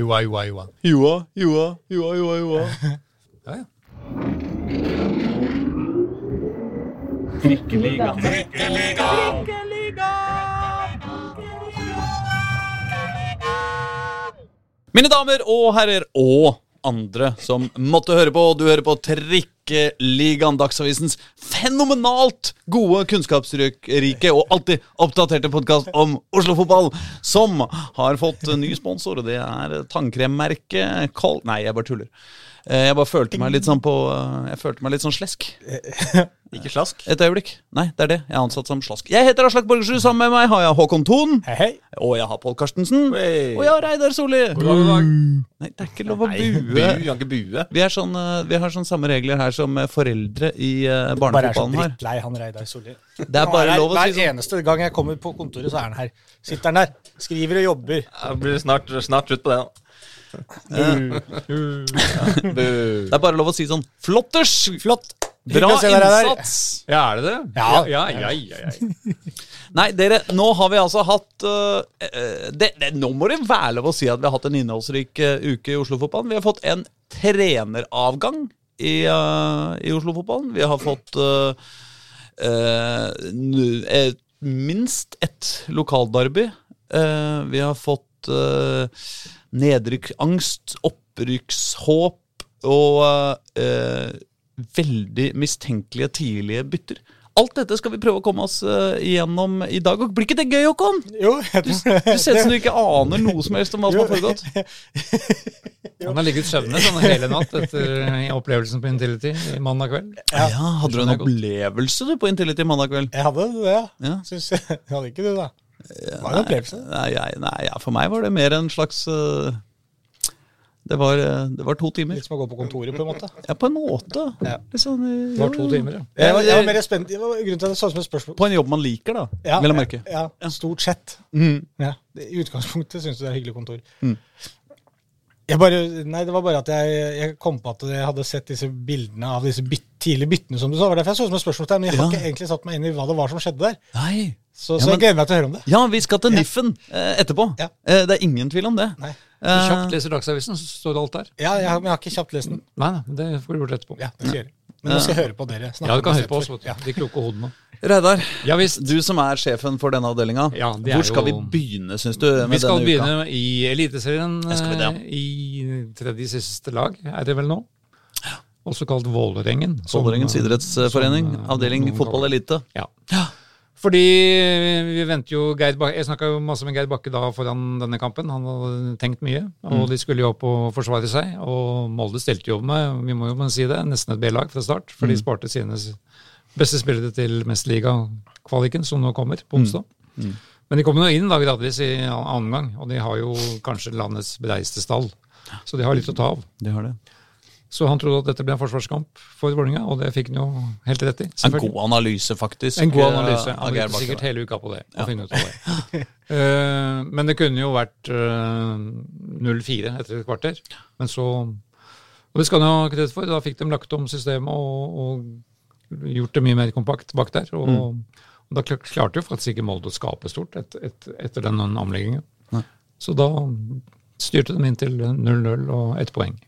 Joa, joa, joa. Joa, joa, joa, joa, joa. Ja, ja. Mine damer og herrer og andre som måtte høre på, du hører på Trikkeligaen, Dagsavisens fenomenalt gode, kunnskapsrike og alltid oppdaterte podkast om Oslo-fotball, som har fått ny sponsor, og det er tannkremmerket Col... Nei, jeg bare tuller. Eh, Jeg bare følte meg litt sånn på Jeg følte meg litt sånn slesk. Ikke slask. Et øyeblikk. Nei, det er det. Jeg er ansatt som slask. Jeg heter Aslak Borgersrud. Sammen med meg har jeg Håkon Thon. Hei, hei. Og jeg har Pål Karstensen. Hey. Og jeg har Reidar Solli. Nei, det er ikke lov å Nei, bu, bue. kan ikke bue. Vi, er sånn, eh, vi har sånn samme regler her som eh, foreldre i eh, Bare er så barnefotballen drittlei han Reidar Solli. Det er bare lov å Hver si sånn. eneste gang jeg kommer på kontoret, så er han her. Sitter han der. Skriver og jobber. Det blir snart, snart slutt på det. da. Det er bare lov å si sånn Flotters! Flott. Bra innsats! Ja, er det det? Ja. ja, ja, ja, ja. Nei, dere, nå har vi altså hatt øh, det, det, Nå må det være lov å si at vi har hatt en innholdsrik uh, uke i Oslo-fotballen. Vi har fått en treneravgang i, uh, i Oslo-fotballen. Vi har fått et, minst ett lokaldarby. Eh, vi har fått nedrykkangst, opprykkshåp og eh, veldig mistenkelige tidlige bytter. Alt dette skal vi prøve å komme oss øh, igjennom i dag. Og Blir ikke det gøy, Håkon? Jo, Du ser ut som du ikke aner noe som helst om hva som har foregått. Han har ligget søvnig sånn hele natt etter opplevelsen på Intility i mandag kveld. Ja, Hadde du en opplevelse du på Intility mandag kveld? Jeg hadde det, ja. Ja. Syns jeg. Hadde ikke du, da? Det var en opplevelse. Nei, nei, nei ja, for meg var det mer en slags øh, det, var, øh, det var to timer. Litt som å gå på kontoret, på en måte. Ja, på en måte. Ja. Sånn, ja, Det var to timer, ja. Jeg var, jeg var mer spent. Det var grunnen til at det så ut som et spørsmål. På en jobb man liker, da. Ja, vil jeg merke. Ja, stort sett. Mm. Ja. I utgangspunktet syns du det er hyggelig kontor. Mm. Bare, nei, det var bare at jeg, jeg kom på at jeg hadde sett disse bildene av disse byt, tidlige byttene, som du sa. Var derfor jeg så ut som et spørsmålstegn, men jeg har Ja. ikke egentlig satt meg inn i hva det var som skjedde der. Nei. Så, Ja, men- jeg gleder meg til å høre om det. Ja, vi skal til Niffen eh, etterpå. Ja. Eh, det er ingen tvil om det. Nei. Du Kjapt leser Dagsavisen, så står det alt der. Ja, jeg, men jeg har ikke kjapt lest den. Nei, nei, det får du gjort etterpå. Ja, det skal jeg. Men nå skal jeg høre på dere. Snakker Ja, du kan høre på oss, ja. De kloke hodene. Reidar, Ja du som er sjefen for denne avdelinga. Ja, er Hvor skal jo- vi begynne, syns du? med Vi skal denne begynne Uka? i Eliteserien Ja, skal vi det? eh, i tredje siste lag, er det vel nå? Også kalt Vålerengen. Vålerengens idrettsforening, som, eh, avdeling fotballelite fotball elite. Ja. Fordi vi venter jo Geir Bakke Jeg snakka masse med Geir Bakke da foran denne kampen. Han hadde tenkt mye. Og de skulle jo opp og forsvare seg. Og Molde stelte jo med, vi må jo si det, nesten et B-lag fra start. For de sparte sine beste spillere til mesterligakvaliken, som nå kommer på onsdag. Men de kommer nå inn da gradvis i annen gang, og de har jo kanskje landets breiste stall. Så de har litt å ta av. De har det. Så han trodde at dette ble en forsvarskamp for Vålerenga, og det fikk han jo helt rett i. En god analyse, faktisk. En god eh, analyse. Han brukte sikkert hele uka på det. å finne ut av det. Eh, men det kunne jo vært eh, 0-4 etter et kvarter. Men så Og det skal han ha kreditt for. Da fikk de lagt om systemet og, og gjort det mye mer kompakt bak der. Og, og da kl- klarte jo faktisk ikke Molde å skape stort et, et, etter den omleggingen. Så da styrte de inn til 0-0 og ett poeng.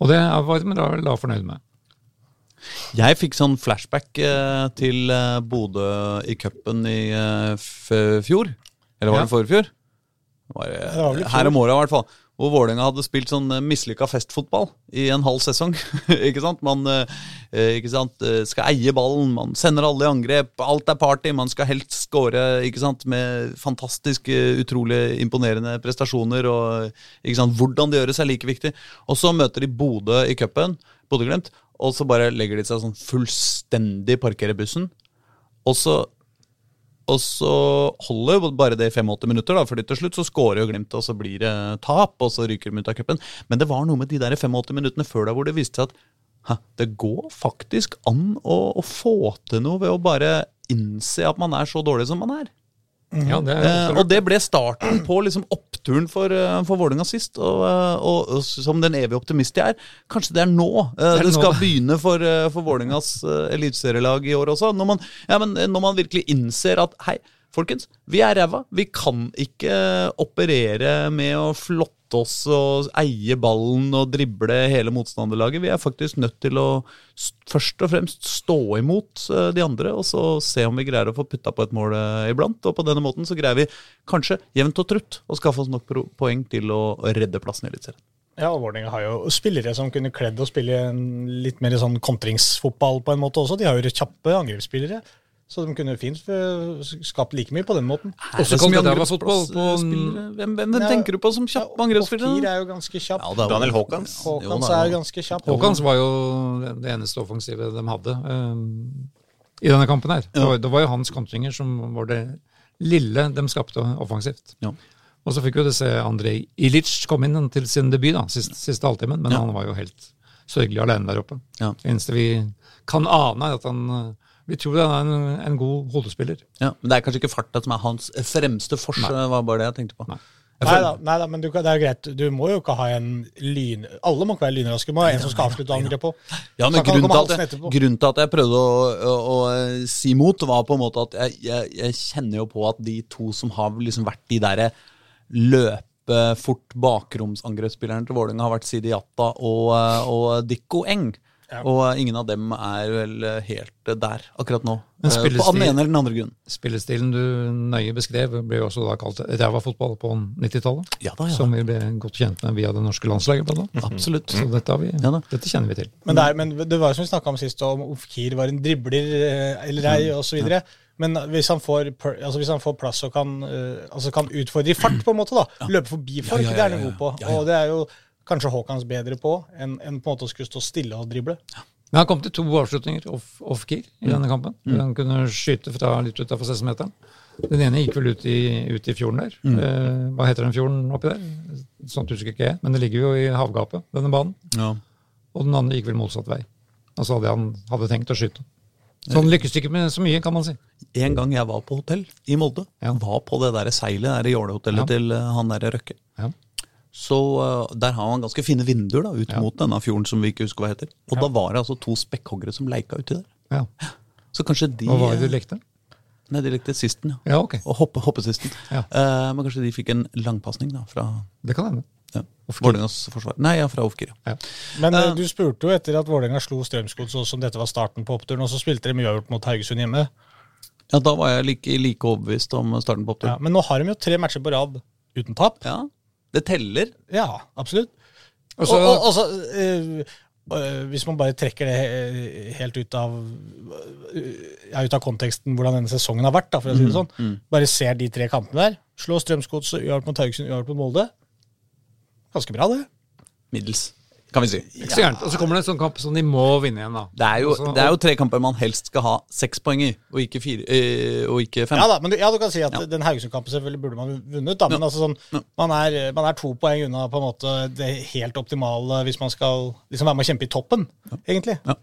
Og det var jeg da, da fornøyd med. Jeg fikk sånn flashback eh, til eh, Bodø i cupen i eh, f fjor. Eller var Ja. det forfjor? Det var, eh, Det var vel i fjor. her om året, i hvert fall. Hvor Vålerenga hadde spilt sånn eh, mislykka festfotball i en halv sesong. ikke sant? Man eh, eh, ikke sant? skal eie ballen, man sender alle i angrep, alt er party. Man skal helst score ikke sant? med fantastisk, utrolig imponerende prestasjoner. og ikke sant? Hvordan det gjøres, er like viktig. Og så møter de Bodø i cupen, Bodø-Glimt, og så bare legger de seg sånn fullstendig parkerer bussen. Og så og så holder jo bare det i 85 minutter, da, fordi til slutt så scorer jo Glimt, og så blir det tap, og så ryker de ut av cupen. Men det var noe med de der 85 minuttene før da hvor det viste seg at hæ, det går faktisk an å, å få til noe ved å bare innse at man er så dårlig som man er. Ja, det er Eh, og det ble starten på liksom oppturen for, eh, for Vålerenga sist. Og, eh, og, og som den evige optimist jeg er, kanskje det er nå eh, Det er det, nå. skal begynne for, eh, for Vålerengas uh, eliteserielag i år også. Når man, ja, men, når man virkelig innser at hei, folkens, vi er ræva. Vi kan ikke operere med å flotte oss og eie ballen og drible hele motstanderlaget. Vi er faktisk nødt til å først og fremst stå imot eh, de andre, og så se om vi greier å få putta på et mål eh, iblant. Og på denne måten så greier vi kanskje jevnt og trutt å skaffe oss nok poeng til å redde plassen i Eliteserien. Ja, Vålerenga har jo spillere som kunne kledd å spille litt mer sånn kontringsfotball på en måte også. De har jo kjappe angrepsspillere, så de kunne fint eh, skapt like mye på den måten. Og så kom det der på Hvem, hvem, Ja, tenker du på som kjapp angrepsspiller? Ofkir er jo ganske kjapp. Ja, Daniel Haakons. Håkans er jo. ganske kjapp. Håkans var jo det- eneste offensive de hadde um, i denne kampen her. Det, var, det var jo hans kontringer som var det lille de skapte offensivt. Ja. Og så fikk vi jo se Andrej Ilic komme inn til sin debut da, siste, siste halvtimen, men Ja. han var jo helt sørgelig alene der oppe. Ja. Det eneste vi kan ane, er at han eh, Vi tror han er en, en god hodespiller. Ja, men det er kanskje ikke farta som er hans fremste forskjell, var bare det jeg tenkte på. Nei. Nei da, nei da, men du, det er jo greit. Du må jo ikke ha en lyn... Alle må ikke være lynraske. Må ha en som skal avslutte angrepet på. Ja, men grunnen til, at jeg, grunnen til at jeg prøvde å, å, å eh, si mot, var på en måte at jeg, jeg, jeg kjenner jo på at de to som har liksom vært de derre løpe fort bakromsangrepsspillerne til Vålerenga, har vært Sidi Jatta og, eh, og Dikko Eng. Ja. Og eh, ingen av dem er vel eh, helt eh, der akkurat nå. Men På den ene eller den andre grunnen. Spillestilen du nøye beskrev, ble jo også da kalt ræva fotball på 90-tallet. Ja da, ja Som vi ble godt kjent med via det norske landslaget. blant annet. Absolutt. Så dette, har vi, Ja dette kjenner vi til. Men det, er, men det var jo som vi snakka om sist, om Ofkir var en dribler eller ei, Mm. osv. Men hvis han, får, altså hvis han får plass og kan, altså kan utfordre i fart, på en måte, da, løpe forbi folk, Ja, ja, det er han god på. ja, ja. Og det er jo kanskje Haakons bedre på enn en på en måte å skulle stå stille og drible. Men han kom til to avslutninger off- off-keer i Mm. denne kampen. Han kunne skyte fra litt utafor 16-meteren. Den ene gikk vel ut i, ut i fjorden der. Mm. Eh, hva heter den fjorden oppi der? Sånt husker ikke jeg, men det ligger jo i havgapet, denne banen. Ja. Og den andre gikk vel motsatt vei. Altså hadde han hadde tenkt å skyte. Så han lykkes ikke med så mye, kan man si. En gang jeg var på hotell i Molde, Ja. var på det der seilet der i jålehotellet Ja. til eh, han der Røkke. Ja. Så eh, der har man ganske fine vinduer da, ut Ja. mot denne fjorden som vi ikke husker hva heter. Og da var det altså to spekkhoggere som leika uti der. Ja. Så kanskje de Hva var det de lekte? Nei, de lekte sisten, ja. Ja, ok. Og hoppe, hoppesisten. Ja. Uh, men kanskje de fikk en langpasning da, fra Det kan hende. ja. Vålerengas forsvar. Nei, ja, fra Ofkir. ja. Ja. Men eh, Eh. du spurte jo etter at Vålerenga slo Strømsgods, og som dette var starten på oppturen, og så spilte de mye uavgjort mot Haugesund hjemme. Ja, da var jeg like, like overbevist om starten på Ja, men nå har de jo tre matcher på rad uten tap. Ja. Det teller. Ja, absolutt. Og så- og, og, og eh, eh, hvis man bare trekker det eh, helt ut av ja, ut av konteksten hvordan denne sesongen har vært, da, for å si det sånn. Bare ser de tre kampene der. Slå Strømsgodset, uavgjort mot Haugesund, uavgjort mot Molde. Ganske bra, det. Middels, kan vi si. Ikke så gærent. Og så kommer det en sånn kamp som de må vinne igjen, da. Det er, jo, Altså, det er jo tre kamper man helst skal ha seks poeng i, og ikke, fire, øh, og ikke fem. Ja da, men du, ja, du kan si at Ja. den Haugesund-kampen selvfølgelig burde man vunnet, da, men Ja. altså sånn, Ja. man, er, man er to poeng unna på en måte det helt optimale hvis man skal liksom være med å kjempe i toppen, egentlig. Ja.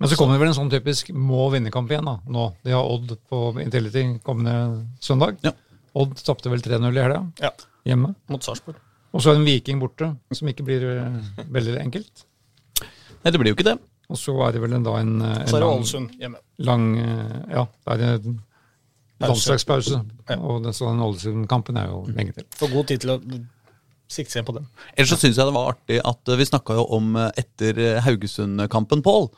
Men så kommer det vel en sånn typisk må vinne-kamp igjen da, nå. De har Odd på Intility kommende søndag. Ja. Odd tapte vel 3-0 i helga, Ja, hjemme. mot Sarpsborg. Og så er det en Viking borte, som ikke blir eh, veldig enkelt. Nei, det blir jo ikke det. Og så er det vel en, da en, en Så er det lang, Ålesund hjemme. lang eh, Ja, det er en landslagspause. Og den, så den Ålesund-kampen er jo lenge til. Får god tid til å sikte seg på den. Ellers så syns jeg det var artig at eh, vi snakka jo om eh, etter eh, Haugesund-kampen, Pål.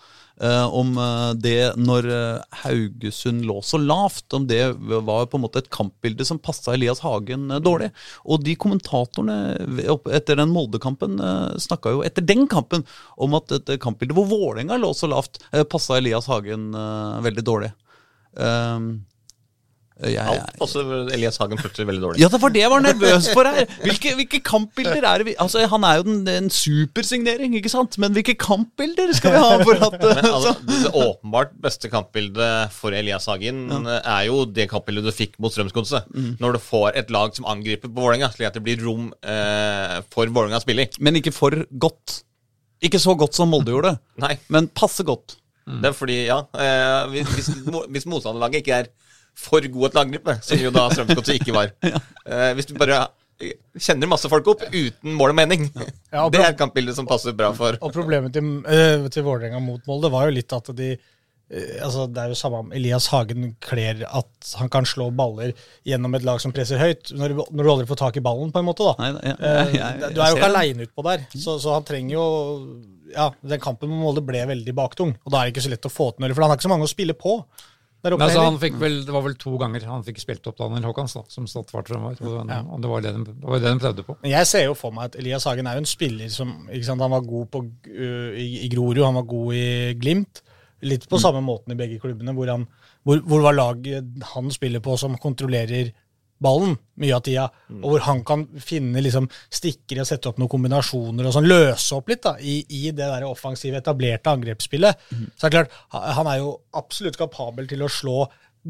Eh, om eh, det når eh, Haugesund lå så lavt, om det var på en måte et kampbilde som passa Elias Hagen dårlig. Og de kommentatorene etter den Molde-kampen uh, snakka jo etter den kampen om at et kampbilde hvor Vålerenga lå så lavt, uh, passa Elias Hagen veldig dårlig. Um, jeg, Alt passer Elias Hagen plutselig veldig dårlig. ja, det var det jeg var nervøs for her. Hvilke, hvilke kampbilder er det vi Altså, Han er jo den, en supersignering, ikke sant? Men hvilke kampbilder skal vi ha for at Men altså, det åpenbart beste kampbildet for Elias Hagen ja. er jo det kampbildet du fikk mot Strømsgodset. Mm. Når du får et lag som angriper på Vålerenga, slik at det blir rom eh, for Vålerenga å spille i. Men ikke for godt. Ikke så godt som Molde gjorde, Nei, men passe godt. det er fordi, ja eh, hvis, hvis motstanderlaget ikke er for god et å som jo da Strømsgodset ikke var eh, Hvis du bare kjenner masse folk opp uten mål og mening, Ja, og det er et kampbilde som passer bra for Og problemet til, uh, til Vålerenga mot Molde var jo litt at de eh, altså Det er jo samme om Elias Hagen kler at han kan slå baller gjennom et lag som presser høyt, når, du- når du aldri får tak i ballen, på en måte. da. Nei, ja, ja, ja, jeg du er jo ikke aleine utpå der, så, så han trenger jo Ja, den kampen med Molde ble veldig baktung, og da er det ikke så lett å få til noe, for han har ikke så mange å spille på. Der oppe Nei, altså, han fikk vel, Det var vel to ganger han fikk spilt opp Daniel Håkans, da, som satt fart fremover. Og, og det var det de, det var det de prøvde på. Men jeg ser jo for meg at Elias Hagen er jo en spiller som sant, Han var god på, uh, i, i Grorud, han var god i Glimt. Litt på samme måten i begge klubbene, hvor, han, hvor, hvor var laget han spiller på, som kontrollerer ballen mye av tida, og hvor han kan finne liksom, stikkere og sette opp noen kombinasjoner og sånn, løse opp litt da, i, i det der offensive, etablerte angrepsspillet. Så det er klart, han er jo absolutt kapabel til å slå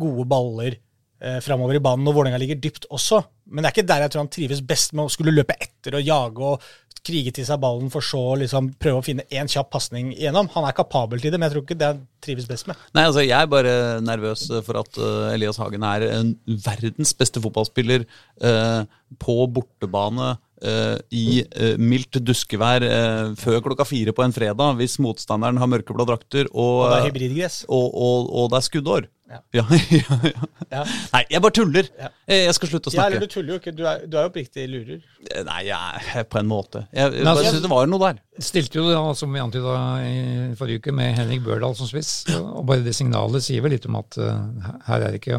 gode baller eh, framover i banen, og Vålerenga ligger dypt også. Men det er ikke der jeg tror han trives best med å skulle løpe etter og jage og krige til seg ballen, for så å liksom prøve å finne én kjapp pasning igjennom. Han er kapabel til det, men jeg tror ikke det han trives best med. Nei, altså Jeg er bare nervøs for at uh, Elias Hagen er en verdens beste fotballspiller eh, på bortebane eh, i eh, mildt duskevær eh, før klokka fire på en fredag, hvis motstanderen har mørkeblå drakter og, Og det er hybridgress. og, og, og det er skuddår. Ja. Ja, ja, ja. Ja. Nei, jeg bare tuller! Ja. Jeg skal slutte å Ja, eller snakke. du tuller jo ikke. Du er, du er jo oppriktig lurer. Nei, jeg, på en måte. Jeg, jeg altså- bare synes det var noe der. Stilte jo, da, som vi antyda i forrige uke, med Henrik Børdal som spiss. Og bare det signalet sier vel litt om at her er det ikke,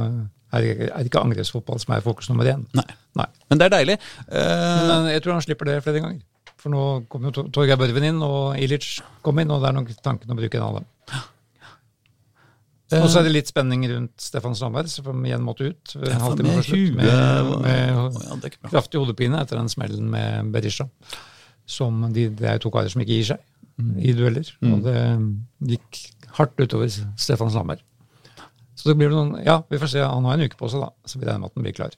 er det ikke angrepsfotball som er fokus nummer én. Nei. Nei. Men det er deilig. Uh... Men jeg tror han slipper det flere ganger. For nå kom jo Tor- Torgeir Børven inn, og Ilic kom inn, og det er nok tanken å bruke en av dem. Og så er det litt spenning rundt Stefan Strandberg, som igjen måtte ut. halvtime med før slutt, med, med ja, kraftig hodepine etter den smellen med Berisha. Som de, det er to karer som ikke gir seg Mm. i dueller. Og det gikk hardt utover Stefan Strandberg. Så det blir noen, ja, vi får se. Han har en uke på seg, da, så vi regner med at han blir klar.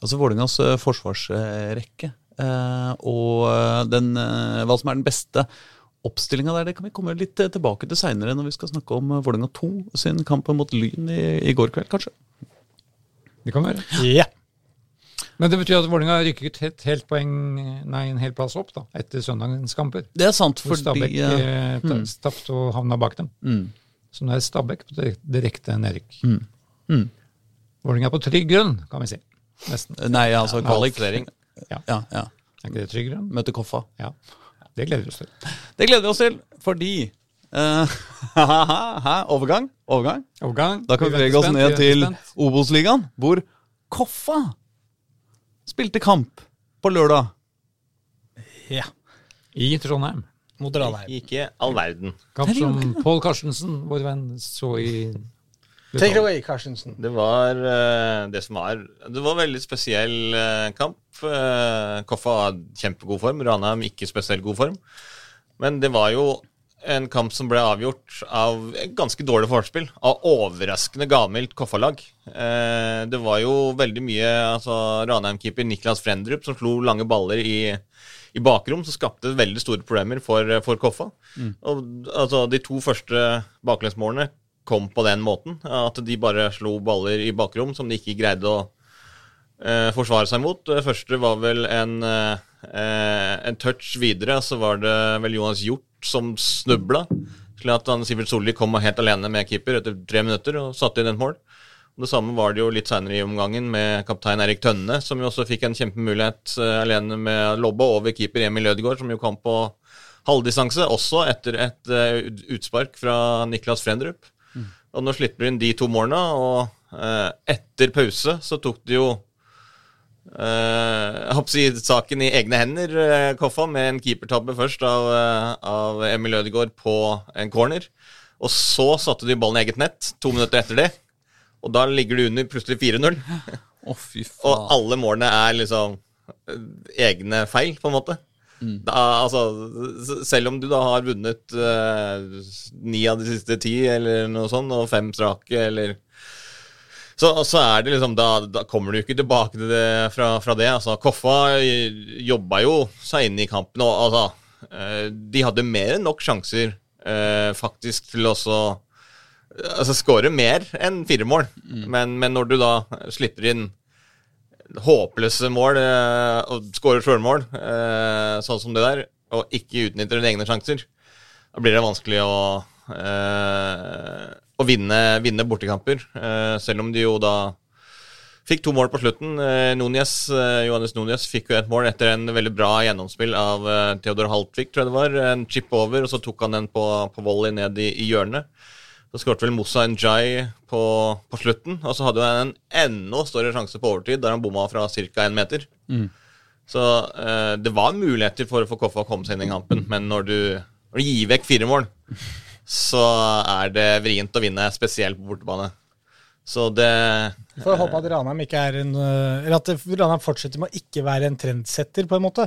Altså Vålerengas eh, forsvarsrekke eh, og eh, den, hva som er den beste oppstillinga der, det kan vi komme litt tilbake til seinere når vi skal snakke om Vålerenga 2 sin kamp mot Lyn i, i går kveld, kanskje. Det kan være. Ja. Men det betyr at Vålerenga rykker ikke helt poeng, nei, en hel plass opp da, etter søndagens kamper. Det er sant, fordi Stabæk eh, ta- tapte og havna bak dem. mm, Så nå er Stabæk på direkte nedrykk. Mm. Mm. Vålerenga er på trygg grunn, kan vi si. Nesten. Nei, altså kvalik. Kvalifisering. Ja, ja. Er ikke det trygg grunn? Møte Koffa. Ja. Det gleder vi oss til. Det gleder vi oss til, fordi uh, Overgang? Overgang? Overgang. Da kan vi bevege oss ned til Obos-ligaen, hvor Koffa spilte kamp på lørdag. ja. I Trondheim. Mot Ranheim. Ikke all verden. Kamp som Pål Karstensen, vår venn, så i Take it away, Karstensen. Det var eh, det som var Det var en veldig spesiell eh, kamp. Eh, Koffa var kjempegod form, Ranheim ikke spesielt god form. Men det var jo en kamp som ble avgjort av ganske dårlig forspill. Av overraskende gavmildt Koffa-lag. Eh, det var jo veldig mye altså Ranheim-keeper Niklas Frendrup som slo lange baller i, i bakrom, som skapte veldig store problemer for, for Koffa. Og, altså, de to første baklengsmålene kom på den måten. At de bare slo baller i bakrom som de ikke greide å eh, forsvare seg mot. Det første var vel en, eh, en touch videre, så var det vel Jonas Hjort som snubla. Slik at han Sivert Solli kom helt alene med keeper etter tre minutter og satte inn et mål. Det samme var det jo litt seinere i omgangen med kaptein Erik Tønne, som jo også fikk en kjempemulighet eh, alene med Lobbe over keeper Emil Ødegaard, som jo kom på halvdistanse, også etter et eh, utspark fra Niklas Frendrup. Og nå slipper de inn de to målene, og eh, etter pause så tok de jo eh, å si saken i egne hender, eh, Koffa, med en keepertabbe først av, eh, av Emil Ødegaard på en corner. Og så satte de ballen i eget nett to minutter etter det. Og da ligger du under plutselig 4-0. Oh, Og alle målene er liksom eh, egne feil, på en måte. Da, altså, selv om du da har vunnet eh, ni av de siste ti, eller noe sånt, og fem strake, eller så, så er det liksom, da, da kommer du ikke tilbake til det fra, fra det. Altså, Koffa jobba jo seg inn i kampen, og altså, eh, de hadde mer enn nok sjanser eh, faktisk til å altså, skåre mer enn fire mål. Men, men når du da slipper inn håpløse mål eh, og skårer sjølmål, eh, sånn som det der, og ikke utnytter dine egne sjanser, da blir det vanskelig å eh, å vinne, vinne bortekamper. Eh, selv om de jo da fikk to mål på slutten. Eh, Johannes Núñez fikk jo et mål etter en veldig bra gjennomspill av Theodor Haltvik, tror jeg det var. En chip over, og så tok han den på, på volley ned i, i hjørnet. Så skåret vel Moussa Njay på, på slutten, og så hadde han en enda større sjanse på overtid, der han bomma fra ca. én meter. Så eh, det var muligheter for, for Koffa å komme seg inn i kampen, men når du, når du gir vekk fire mål, så er det vrient å vinne, spesielt på bortebane. Så det Vi får håpe at Ranheim ikke er en øh, Eller at Ranheim fortsetter med å ikke være en trendsetter, på en måte.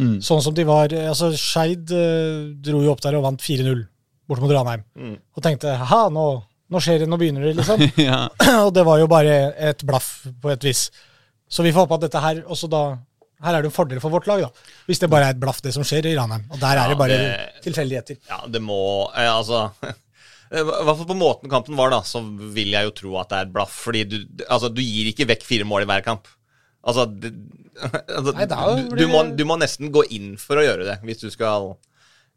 Mm. Sånn som de var altså Skeid øh, dro jo opp der og vant 4-0 bort mot Ranheim. Mm. Og tenkte ha, nå, nå skjer det, nå begynner det, liksom. ja. og det var jo bare et blaff, på et vis. Så vi får håpe at dette her også da Her er det en fordel for vårt lag, da. Hvis det bare er et blaff, det som skjer i Ranheim. Og der Ja, er det bare det- tilfeldigheter. Ja, det må eh, Altså I hvert fall på måten kampen var, da, så vil jeg jo tro at det er et blaff. Fordi du, altså, du gir ikke vekk fire mål i hver kamp. Altså, det, altså Nei, da du, du, må, du må nesten gå inn for å gjøre det, hvis du skal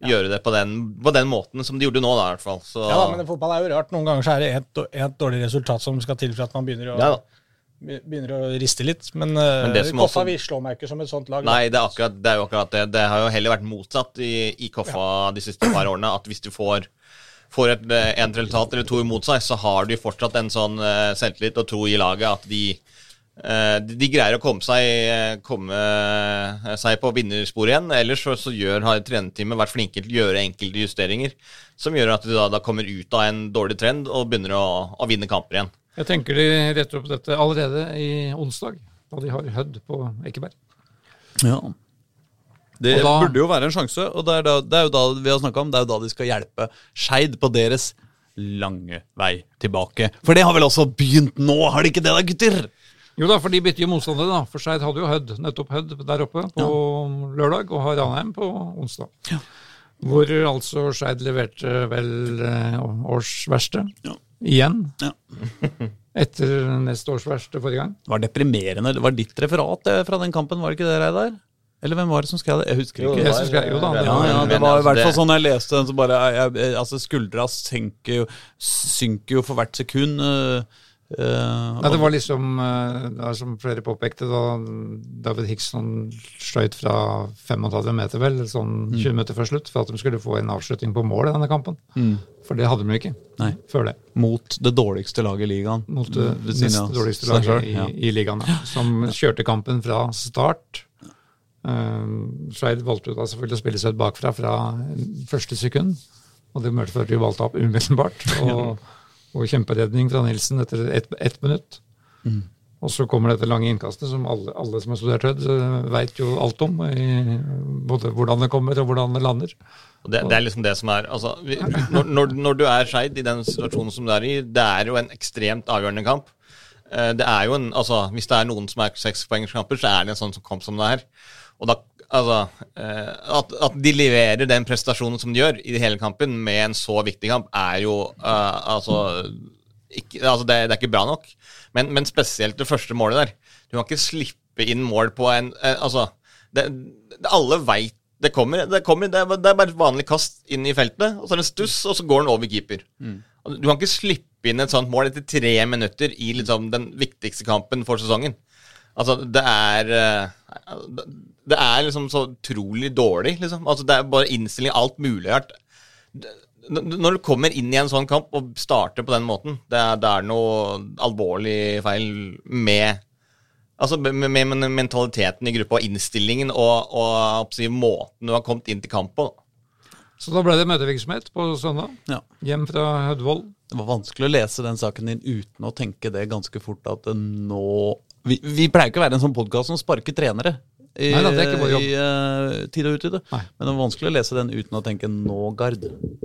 gjøre det på den, på den måten som de gjorde nå, da, i hvert fall. Så, Ja da, men fotball er jo rart. Noen ganger så er det et, et dårlig resultat som skal til for at man begynner å, Ja begynner å riste litt. Men, uh, Men Koffa også- vi slår meg ikke som et sånt lag. Nei, det er, akkurat, det er jo akkurat det. Det har jo heller vært motsatt i, i Koffa de siste par årene. At hvis du får, får et eh, en resultat eller to imot seg, så har du fortsatt en sånn eh, selvtillit og tro i laget at de, eh, de, de greier å komme seg, eh, komme seg på vinnersporet igjen. Ellers så, så gjør, har trenerteamet vært flinke til å gjøre enkelte justeringer som gjør at de da, da kommer ut av en dårlig trend og begynner å, å vinne kamper igjen. Jeg tenker de retter opp dette allerede i onsdag, da de har Hødd på Ekeberg. ja. Det da- burde jo være en sjanse, og det er, da, det er jo da vi har om, det er jo da de skal hjelpe Skeid på deres lange vei tilbake. For det har vel også begynt nå, har de ikke det da, gutter? Jo da, for de bytter jo motstandere, da. For Skeid hadde jo Hødd, nettopp Hødd der oppe på lørdag, og har Ranheim på onsdag. Hvor altså Skeid leverte vel eh, års. Ja. Igjen. Ja. Etter neste års verste forrige gang. Det var deprimerende. Det var ditt referat det, fra den kampen, var det ikke det, Reidar? Eller hvem var det som skrev det? Jeg husker Jo, ikke. Jeg synes jeg- jo da, det Ja, var- ja, det var i hvert fall sånn jeg leste den, så bare jeg, jeg, Altså, skuldra synker jo, synker jo for hvert sekund. øh, øh, Nei, det var liksom, uh, som flere påpekte, da David Hickson skjøt fra 35 meter, vel, sånn 20 minutter før slutt, for at de skulle få en avslutning på mål i denne kampen. For det hadde de jo ikke Nei. før det. Mot det dårligste laget i ligaen. Mot det nest ja. dårligste laget i, ja. i ligaen, ja, som kjørte kampen fra start. Uh, Skeid valgte jo da selvfølgelig å spille seg ut bakfra fra første sekund, og det førte til Valtap umiddelbart. Og, og kjemperedning fra Nilsen etter ett et minutt. Mm. Og så kommer dette lange innkastet, som alle, alle som har studert Hødd, veit jo alt om. I, både hvordan det kommer, og hvordan det lander. Og det, det er liksom det som er altså, vi- når, når, når du er Skeid i den situasjonen som du er i, det er jo en ekstremt avgjørende kamp. Eh, Det er jo en, altså, Hvis det er noen som er sekspoengerskamper, så er det en sånn som kamp som det er. Og da, altså, eh, at, at de leverer den prestasjonen som de gjør i hele kampen med en så viktig kamp, er jo eh, altså, ikke, altså det, det er ikke bra nok. Men, men spesielt det første målet der. Du kan ikke slippe inn mål på en eh, Altså, det, det, alle veit det kommer. Det, kommer det, er, bare- et vanlig kast inn i feltet, og så er det en stuss, og så går den over keeper. Mm. Du kan ikke slippe inn et sånt mål etter tre minutter i liksom den viktigste kampen for sesongen. Altså, det er eh, Det er liksom så utrolig dårlig, liksom. Altså, det er bare innstilling, alt mulig rart. Når du kommer inn i en sånn kamp og starter på den måten, det er, det er noe alvorlig feil med Altså med, med, med mentaliteten i gruppa og innstillingen og, og si, måten du har kommet inn til kamp på. Så da ble det møtevirksomhet på søndag. Ja. Hjem fra Hødvold? Det var vanskelig å lese den saken din uten å tenke det ganske fort at nå Vi, vi pleier ikke å være en sånn podkast som sparker trenere. I, Nei da, det er ikke vår jobb. i uh, tid og utide. Nei. Men det er vanskelig å lese den uten å tenke nå, Gard.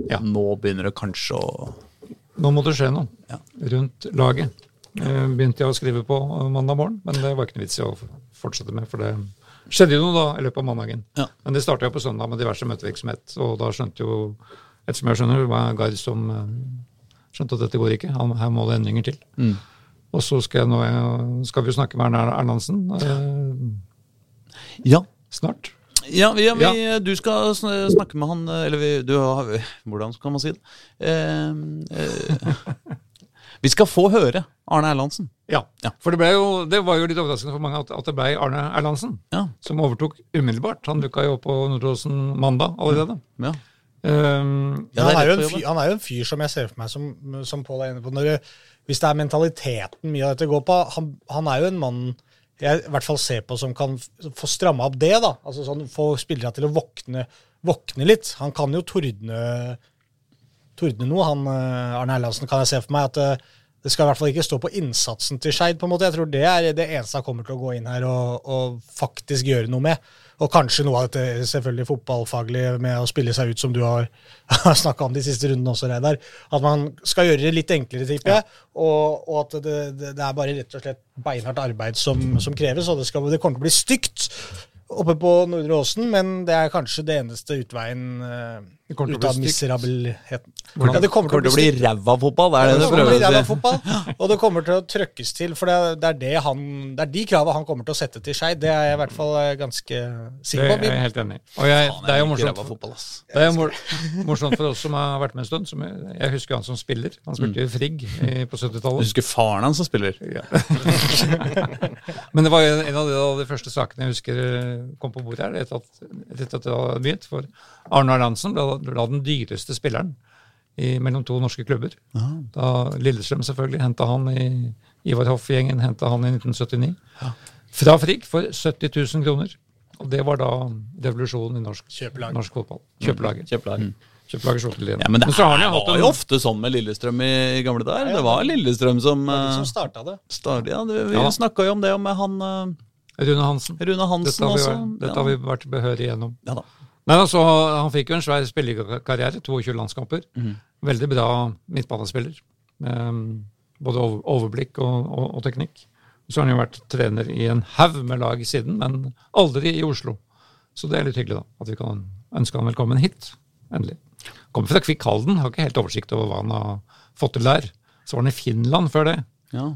Ja. Nå begynner det kanskje å Nå må det skje noe Ja. rundt laget. Ja. begynte jeg å skrive på eh, mandag morgen, men det var ikke noe vits i å fortsette med. For det skjedde jo noe da i løpet av mandagen. Ja. Men det starta jo på søndag med diverse møtevirksomhet, og da skjønte jo, ettersom jeg skjønner, var Gard som eh, skjønte at dette går ikke. Her må det endringer til. Mm. Og så skal, jeg nå, eh, skal vi jo snakke med Erna Ernansen eh, Ja. snart. Ja, vi, ja, vi, Ja. du skal snakke med han Eller vi, du har Hvordan kan man si det? Eh, eh, vi skal få høre Arne Erlandsen. Ja. Ja. For det, jo, det var jo litt overraskende for mange at, at det ble Arne Erlandsen Ja. som overtok umiddelbart. Han dukka jo opp på Nordåsen mandag allerede. ja. Um, Ja, han, er jo en fyr, han er jo en fyr som jeg ser for meg, som, som Pål er inne på. Når det, hvis det er mentaliteten mye av dette går på Han, han er jo en mann jeg i hvert fall ser på som kan få stramma opp det. da, altså sånn Få spillere til å våkne, våkne litt. Han kan jo tordne, tordne noe, han eh, Arne Erlandsen, kan jeg se for meg. at eh, det skal i hvert fall ikke stå på innsatsen til Skeid. Jeg tror det er det eneste han kommer til å gå inn her og, og faktisk gjøre noe med. Og kanskje noe av dette selvfølgelig fotballfaglige med å spille seg ut, som du har, har snakka om de siste rundene også, Reidar. At man skal gjøre det litt enklere, tipper jeg. Og, og at det, det, det er bare rett og slett beinhardt arbeid som, som kreves. Og det, skal, det kommer til å bli stygt oppe på Nordre Åsen, men det er kanskje det eneste utveien Det kommer til å ut av bli miserabelheten. Ja, det kommer Kommer til å bli ræva fotball, er det Det prøver å si. og det kommer til å trøkkes til. For det, det, er det, han, det er de krava han kommer til å sette til Skeid. Det er jeg i hvert fall eh, ganske det sikker er på. jeg helt enig i. Det er jo morsomt, fotball, ass. det er jo morsomt for oss som har vært med en stund. Som jeg, jeg husker han som spiller. Han spilte jo i Frigg på 70-tallet. Du husker faren hans som spiller? Ja. Men det var jo en av de, de første sakene jeg husker eh, kom på bordet her, etter at, etter at det hadde begynt. For Arne Arnansen ble, da den dyreste spilleren i, mellom to norske klubber. Da Lillestrøm selvfølgelig henta han i Ivar Hoff-gjengen henta han i 1979. Fra Frigg for 70 000 kroner. Og det var da revolusjonen i norsk, Kjøpelag. norsk fotball. Kjøpelaget. Mm. Kjøpelaget slo igjen. Ja, men det men var en jo ofte sånn med Lillestrøm i, i gamle dager. Det var Lillestrøm som, Det var uh, som starta det. start, ja, det, Vi Ja. snakka jo om det med han eh, Rune Hansen. Rune Hansen Dette har vi, også. vært- dette ja. har vi vært behørig gjennom. ja da. Nei, altså, Han fikk jo en svær spillerkarriere, 22 landskamper. Mm. Veldig bra midtbanespiller. Um, både overblikk og, og, og teknikk. Så har han jo vært trener i en haug med lag siden, men aldri i Oslo. Så det er litt hyggelig, da. At vi kan ønske han velkommen hit. Endelig. Kommer fra Kvikk Halden, har ikke helt oversikt over hva han har fått til der. Så var han i Finland før det. Ja.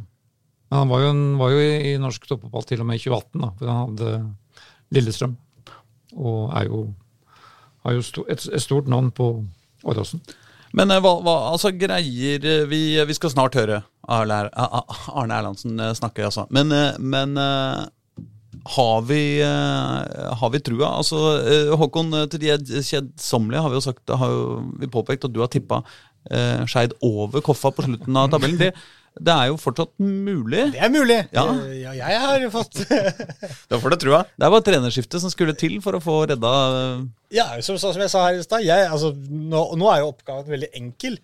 Men han var jo, en, var jo i, i norsk toppfotball til og med i 2018, da, hvor han hadde Lillestrøm. Og er jo, har jo et, stort navn på Åråsen. Men eh, hva, hva, altså greier eh, vi, vi skal snart høre Arne, Er- Erlandsen eh, snakke, altså. Men, men har vi, har vi trua? Altså, Håkon, til de kjedsommelige har vi jo sagt, har vi påpekt at du har tippa eh, Skeid over Koffa på slutten av tabellen. Det, det er jo fortsatt mulig. Det er mulig. Ja. Ja jeg har fått Da får du trua. Det var trenerskiftet som skulle til for å få redda eh, Ja, som, som jeg sa her i stad, altså, nå, nå er jo oppgaven veldig enkel.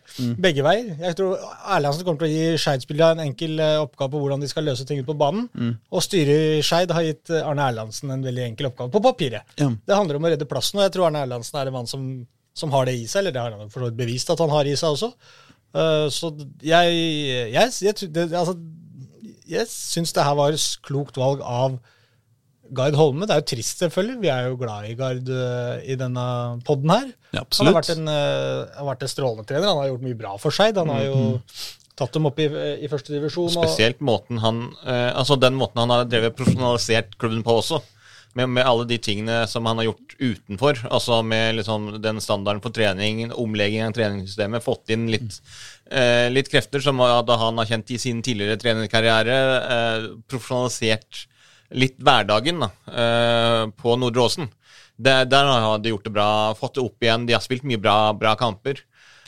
Begge veier. Jeg tror Erlandsen kommer til å gi Skeid-spillerne en enkel eh, oppgave på hvordan de skal løse ting ut på banen. Og styret i Skeid har gitt eh, Arne Erlandsen en veldig enkel oppgave på papiret. Ja. Det handler om å redde plassen, og jeg tror Arne Erlandsen er en mann som, som har det i seg. Eller det har han for så vidt bevist at han har i seg også. Eh, så jeg, jeg, jeg, det, altså, jeg syns det her var et klokt valg av Gard Holme. Det er jo trist, selvfølgelig. Vi er jo glad i Gard eh, i denne podden her. Ja, Han har vært en, uh, har vært en strålende trener. Han har gjort mye bra for seg. Han har jo tatt dem opp i, i første divisjon. og- Spesielt måten han Altså den måten han har drevet profesjonalisert klubben på også. Med, med alle de tingene som han har gjort utenfor. Altså med liksom den standarden for trening, omlegging av treningssystemet. Fått inn litt, eh, litt krefter som da han har kjent i sin tidligere trenerkarriere. Eh, profesjonalisert litt hverdagen da, eh, på Nordre Åsen. Der, Der har de gjort det bra. Fått det opp igjen. De har spilt mye bra, bra kamper.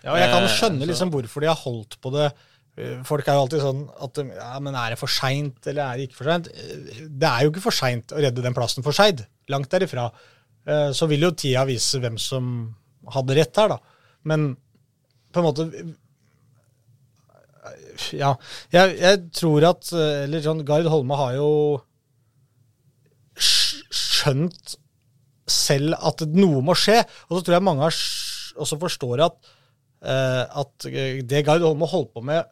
Ja, jeg kan Eh, skjønne liksom hvorfor de har holdt på det. Eh, Folk er jo alltid sånn at ja, men er det for seint, eller er det ikke for seint? Eh, Det er jo ikke for seint å redde den plassen for Skeid. Langt derifra. Eh, Så vil jo tida vise hvem som hadde rett her, da. Men på en måte Ja. Jeg, jeg tror at Eller sånn, Gard Holme har jo skjønt selv at noe må skje. Og så tror jeg mange har også forstår at, at det Gard Holme holdt på med,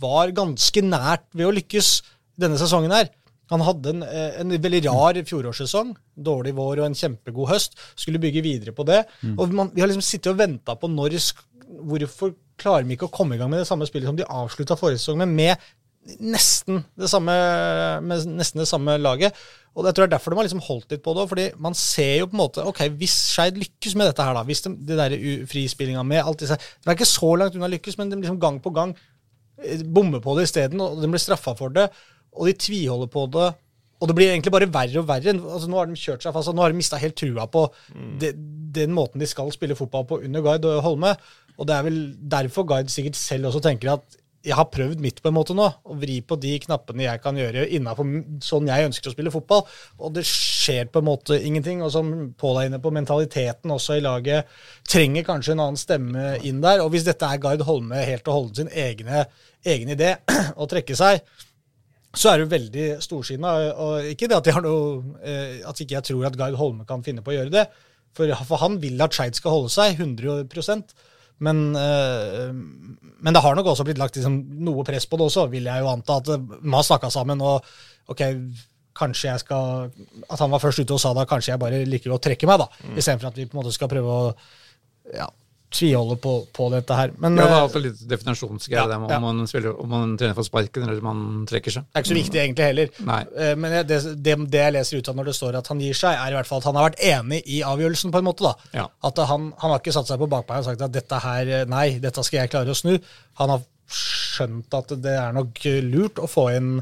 var ganske nært ved å lykkes denne sesongen her. Han hadde en, eh, en veldig rar fjorårssesong. Dårlig vår og en kjempegod høst. Skulle bygge videre på det. Og man, vi har liksom sittet og venta på når Hvorfor klarer vi ikke å komme i gang med det samme spillet som de avslutta forrige sesong med, med nesten det samme, med nesten det samme laget. Og jeg tror det er derfor de har liksom holdt litt på det. fordi man ser jo på en måte ok, Hvis Skeid lykkes med dette her, da, hvis de, det der frispillinga med alt disse Det er ikke så langt unna lykkes, men de liksom gang på gang eh, bommer på det isteden, og de blir straffa for det. Og de tviholder på det. Og det blir egentlig bare verre og verre. Altså, nå har de kjørt seg fast, og nå har de mista helt trua på mm. de, den måten de skal spille fotball på under Guide og Holme. Og det er vel derfor Guide sikkert selv også tenker at jeg har prøvd mitt på en måte nå, å vri på de knappene jeg kan gjøre innafor sånn jeg ønsker å spille fotball. Og det skjer på en måte ingenting. Og som Pål er inne på, mentaliteten også i laget trenger kanskje en annen stemme inn der. Og hvis dette er Gard Holme helt og holdent sin egne, egen idé å trekke seg, så er det veldig storsinna. Og ikke det at jeg, noe, eh, at jeg tror at Gard Holme kan finne på å gjøre det. For han vil at Skeid skal holde seg 100 men, øh, men, det har nok også blitt lagt liksom, noe press på det også, vil jeg jo anta. At man har snakka sammen, og ok, kanskje jeg skal At han var først ute og sa da kanskje jeg bare liker å trekke meg, da. Mm. Istedenfor at vi på en måte skal prøve å ja, tviholde på, på, dette her. Men, ja, det er alltid litt definasjonsgreie ja, om, ja. man spiller, om man trener for sparken eller om man trekker seg. Det er ikke så viktig egentlig heller. Nei. Eh, men det, det, det, jeg leser ut av når det står at han gir seg, er i hvert fall at han har vært enig i avgjørelsen, på en måte. da. Ja. At han, han, har ikke satt seg på bakbeina og sagt at dette her, nei, dette skal jeg klare å snu. Han har skjønt at det er nok lurt å få inn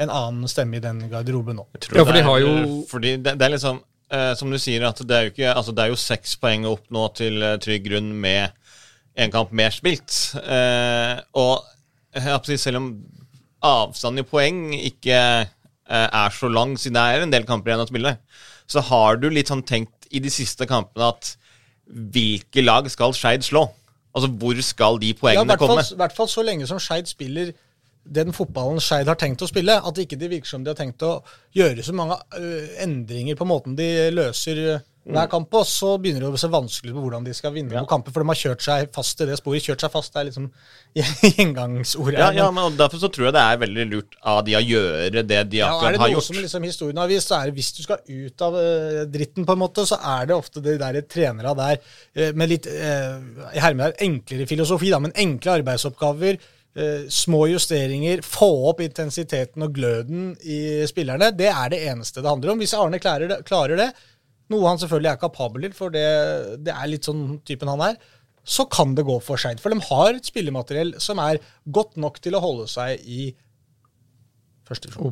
en annen stemme i den garderoben nå. Ja, for de har jo... Fordi det, det er liksom, eh, som du sier, at det er jo ikke, altså det er jo seks poeng å oppnå til eh, trygg grunn med en kamp mer spilt. Eh, og selv om avstanden i poeng ikke eh, er så lang, siden det er en del kamper igjen å spille, så har du litt sånn tenkt i de siste kampene at hvilke lag skal Skeid slå? Altså hvor skal de poengene ja, komme? I hvert fall så lenge som Skeid spiller den fotballen Skeid har tenkt å spille. At det ikke virker som de har tenkt å gjøre så mange endringer på måten de løser hver kamp på, så begynner det å se vanskelig på hvordan de skal vinne ja. kamper. For de har kjørt seg fast i det sporet. Kjørt seg fast er liksom gjengangsordet. Ja, ja, men Derfor så tror jeg det er veldig lurt av de å gjøre det de akkurat har gjort. Ja, er det noe som liksom historien har vist, så er det hvis du skal ut av dritten, på en måte, så er det ofte de der trenere der med litt i enklere filosofi, da, men enkle arbeidsoppgaver. Uh, små justeringer, få opp intensiteten og gløden i spillerne. Det er det eneste det handler om. Hvis Arne klarer det, klarer det noe han selvfølgelig er kapabel til, for det, det er litt sånn typen han er, så kan det gå for seint. For de har et spillemateriell som er godt nok til å holde seg i første divisjon.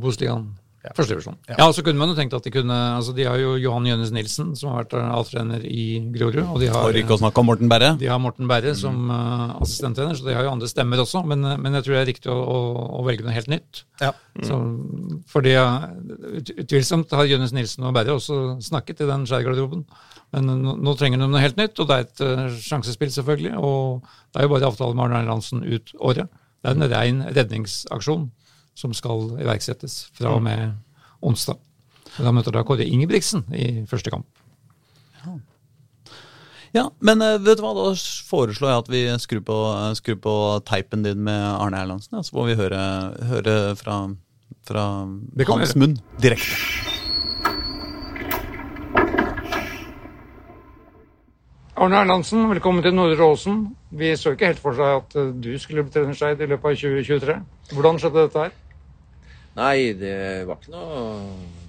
Ja. Første divisjon. Ja. ja, så kunne man jo tenkt at de kunne altså De har jo Johan Jønnes Nilsen, som har vært A-trener i Grorud. Og de har, For ikke å snakke om Morten Berre. De har Morten Berre som uh, assistenttrener, så de har jo andre stemmer også. Men, uh, men jeg tror det er riktig å, å, å, velge noe helt nytt. Ja. Mm. Så, fordi utvilsomt har Jønnes Nilsen og Berre også snakket i den skjærgarderoben. Men nå, nå, trenger de noe helt nytt, og det er et uh, sjansespill, selvfølgelig. Og det er jo bare avtale med Arne Erlandsen ut året. Det er en rein redningsaksjon som skal iverksettes fra og med onsdag. Da møter da Kåre Ingebrigtsen i første kamp. Ja. ja, men eh, vet du hva, da foreslår jeg at vi skrur på, skrur på teipen din med Arne Erlandsen. Ja, så får vi høre, høre fra, fra hans munn direkte. Arne Erlandsen, velkommen til Nordre Åsen. Vi så ikke helt for seg at eh, du skulle bli trenerskeid i løpet av 2023. Hvordan skjedde dette her? Nei, det var ikke noe,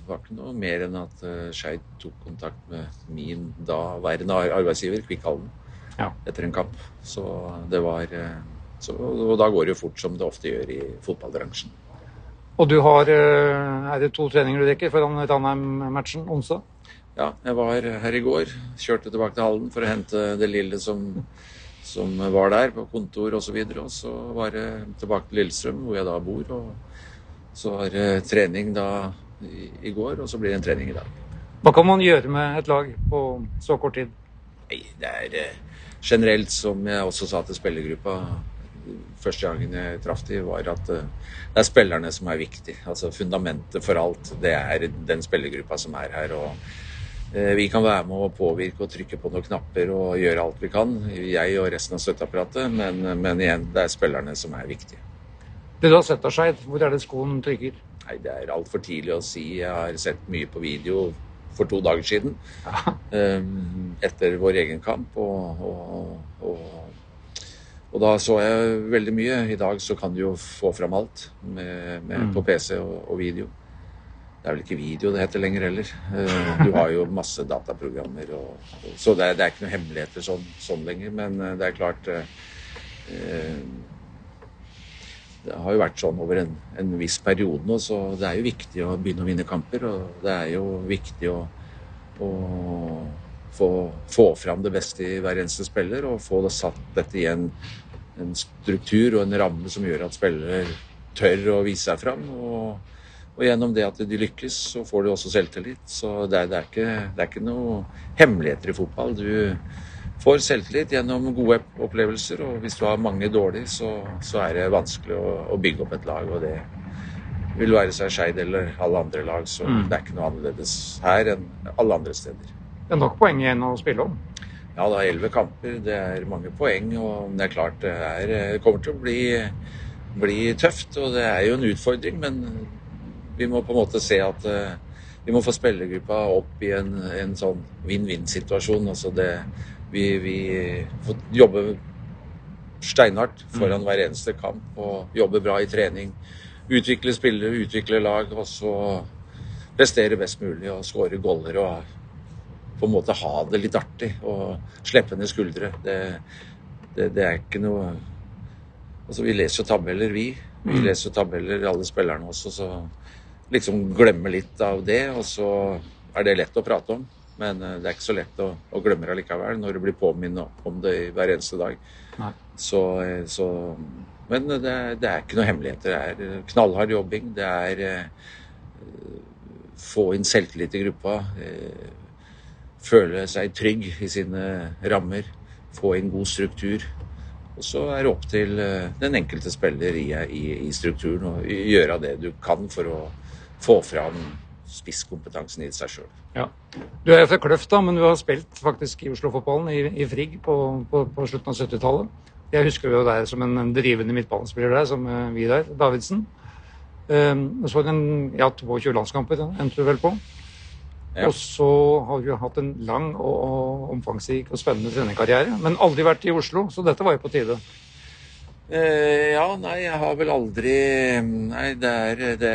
var ikke noe mer enn at uh, Skeid tok kontakt med min daværende arbeidsgiver, Kvikkhallen, ja. etter en kamp. Så det var uh, så, Og da går det jo fort, som det ofte gjør i fotballbransjen. Og du har Er det to treninger du rekker foran Ranheim-matchen onsdag? Ja, jeg var her i går. Kjørte tilbake til Halden for å hente det lille som, som var der, på kontor osv. Og, så og så var det tilbake til Lillestrøm, hvor jeg da bor. Og så var det trening da i, i går, og så blir det en trening i dag. Hva kan man gjøre med et lag på så kort tid? Nei, det er eh, generelt, som jeg også sa til spillergruppa første gangen jeg traff dem, var at eh, det er spillerne som er viktig. Altså Fundamentet for alt, det er den spillergruppa som er her. og vi kan være med å påvirke og trykke på noen knapper og gjøre alt vi kan, jeg og resten av støtteapparatet, men, men igjen, det er spillerne som er viktige. Det du har sett av Skeid, hvor er det skoen trykker? Nei, Det er altfor tidlig å si. Jeg har sett mye på video for to dager siden. Ja. Um, etter vår egen kamp. Og, og, og, Og da så jeg veldig mye. I dag så kan du jo få fram alt med, med, på PC og video. Det er vel ikke video det heter lenger heller. Eh, Du har jo masse dataprogrammer. Og, så det er, det er ikke noen hemmeligheter sånn, sånn lenger. Men eh, det er klart eh, Det har jo vært sånn over en, en viss periode nå, så det er jo viktig å begynne å vinne kamper. Og det er jo viktig å, å få, få fram det beste i hver eneste spiller og få det satt dette i en, en struktur og en ramme som gjør at spillere tør å vise seg fram. Og, og gjennom det at de lykkes, så får du også selvtillit. Så det er, det er, ikke, det er ikke noe hemmeligheter i fotball. Du får selvtillit gjennom gode opplevelser, og hvis du har mange dårlige, så, så er det vanskelig å, å bygge opp et lag. og det vil være seg Skeid eller alle andre lag, så det er ikke noe annerledes her enn alle andre steder. Det er nok poeng igjen å spille om. Ja, det er elleve kamper, det er mange poeng, og det er klart det, er, det kommer til å bli, bli tøft. Og det er jo en utfordring, men vi må på en måte se at eh, vi må få spillergruppa opp i en, en sånn vinn-vinn-situasjon. Altså det Vi, vi får jobbe steinhardt foran hver eneste kamp og jobbe bra i trening. Utvikle spillere, utvikle lag, og så prestere best mulig og skåre goller og på en måte ha det litt artig og slippe ned skuldre. Det, det, det er ikke noe Altså, vi leser jo tabeller, vi. Vi leser jo tabeller, alle spillerne også, så liksom glemme litt av det. Og så er det lett å prate om, men eh, det er ikke så lett å, å glemme det likevel når du blir påminnet om det hver eneste dag. Så, eh, så Men det, det er ikke noe hemmeligheter. Det er eh, knallhard jobbing. Det er eh, få inn selvtillit i gruppa. eh, Føle seg trygg i sine rammer. Få inn god struktur. Og så er det opp til den enkelte spiller i, i, i strukturen å gjøre det du kan for å få fram spisskompetansen i seg sjøl. Ja. Du er fra Kløfta, men du har spilt faktisk i Oslo-fotballen, i, i Frigg, på, på, på slutten av 70-tallet. Jeg husker jo deg som en drivende midtbanespiller der, som eh, Vidar Davidsen. Um, så den, ja, 22 landskamper endte du vel på. Ja. Og så har du hatt en lang og, og omfangsrik og spennende trenerkarriere, men aldri vært i Oslo, så dette var jo på tide. Uh, ja, nei, jeg har vel aldri Nei, det er det,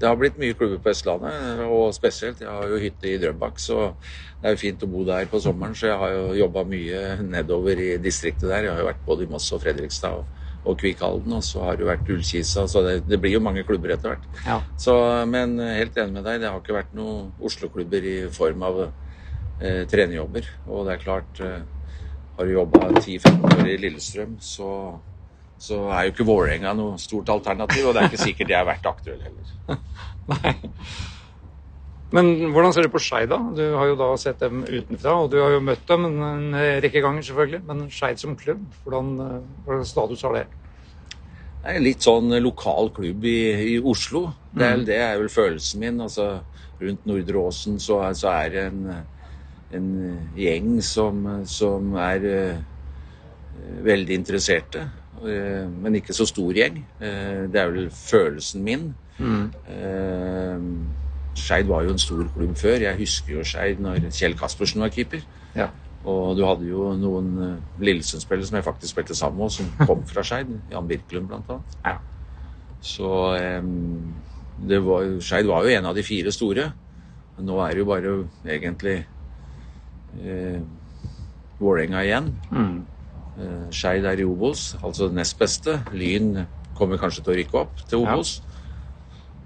det har blitt mye klubber på Østlandet, og spesielt. Jeg har jo hytte i Drøbak, så det er jo fint å bo der på sommeren. Så jeg har jo jobba mye nedover i distriktet der. Jeg har jo vært både i Moss og Fredrikstad og, og Kvikkhalden, og så har det jo vært Ullkisa, så det, det blir jo mange klubber etter hvert. Ja. Så, men helt enig med deg, det har ikke vært noen Oslo-klubber i form av eh, trenerjobber. Og det er klart, eh, har du jobba 10-15 år i Lillestrøm, så, så er jo ikke Vålerenga noe stort alternativ. Og det er ikke sikkert jeg har vært aktuell heller. Nei. Men hvordan ser du på Skeid, da? Du har jo da sett dem utenfra, og du har jo møtt dem en, rekke ganger, selvfølgelig. Men Skeid som klubb, hvordan, hvordan status har det? Det er litt sånn lokal klubb i, i Oslo. Det er, det er vel følelsen min. Altså, rundt Nordre Åsen så, er- så er det en, en gjeng som, som er uh, veldig interesserte. Eh, men ikke så stor gjeng. Eh, det er vel følelsen min. Mm. Skeid var jo en stor klubb før. Jeg husker jo Skeid når Kjell Kaspersen var keeper. Ja. Og du hadde jo noen Lillesund-spillere som jeg faktisk spilte sammen med, som kom fra Skeid. Jan Birkelund, blant annet. Ja. Så det var, Skeid var jo en av de fire store. Men nå er det jo bare egentlig eh, Vålerenga igjen. Mm. Eh, Skeid er i Obos, altså det nest beste. Lyn kommer kanskje til å rykke opp til Ja. Obos.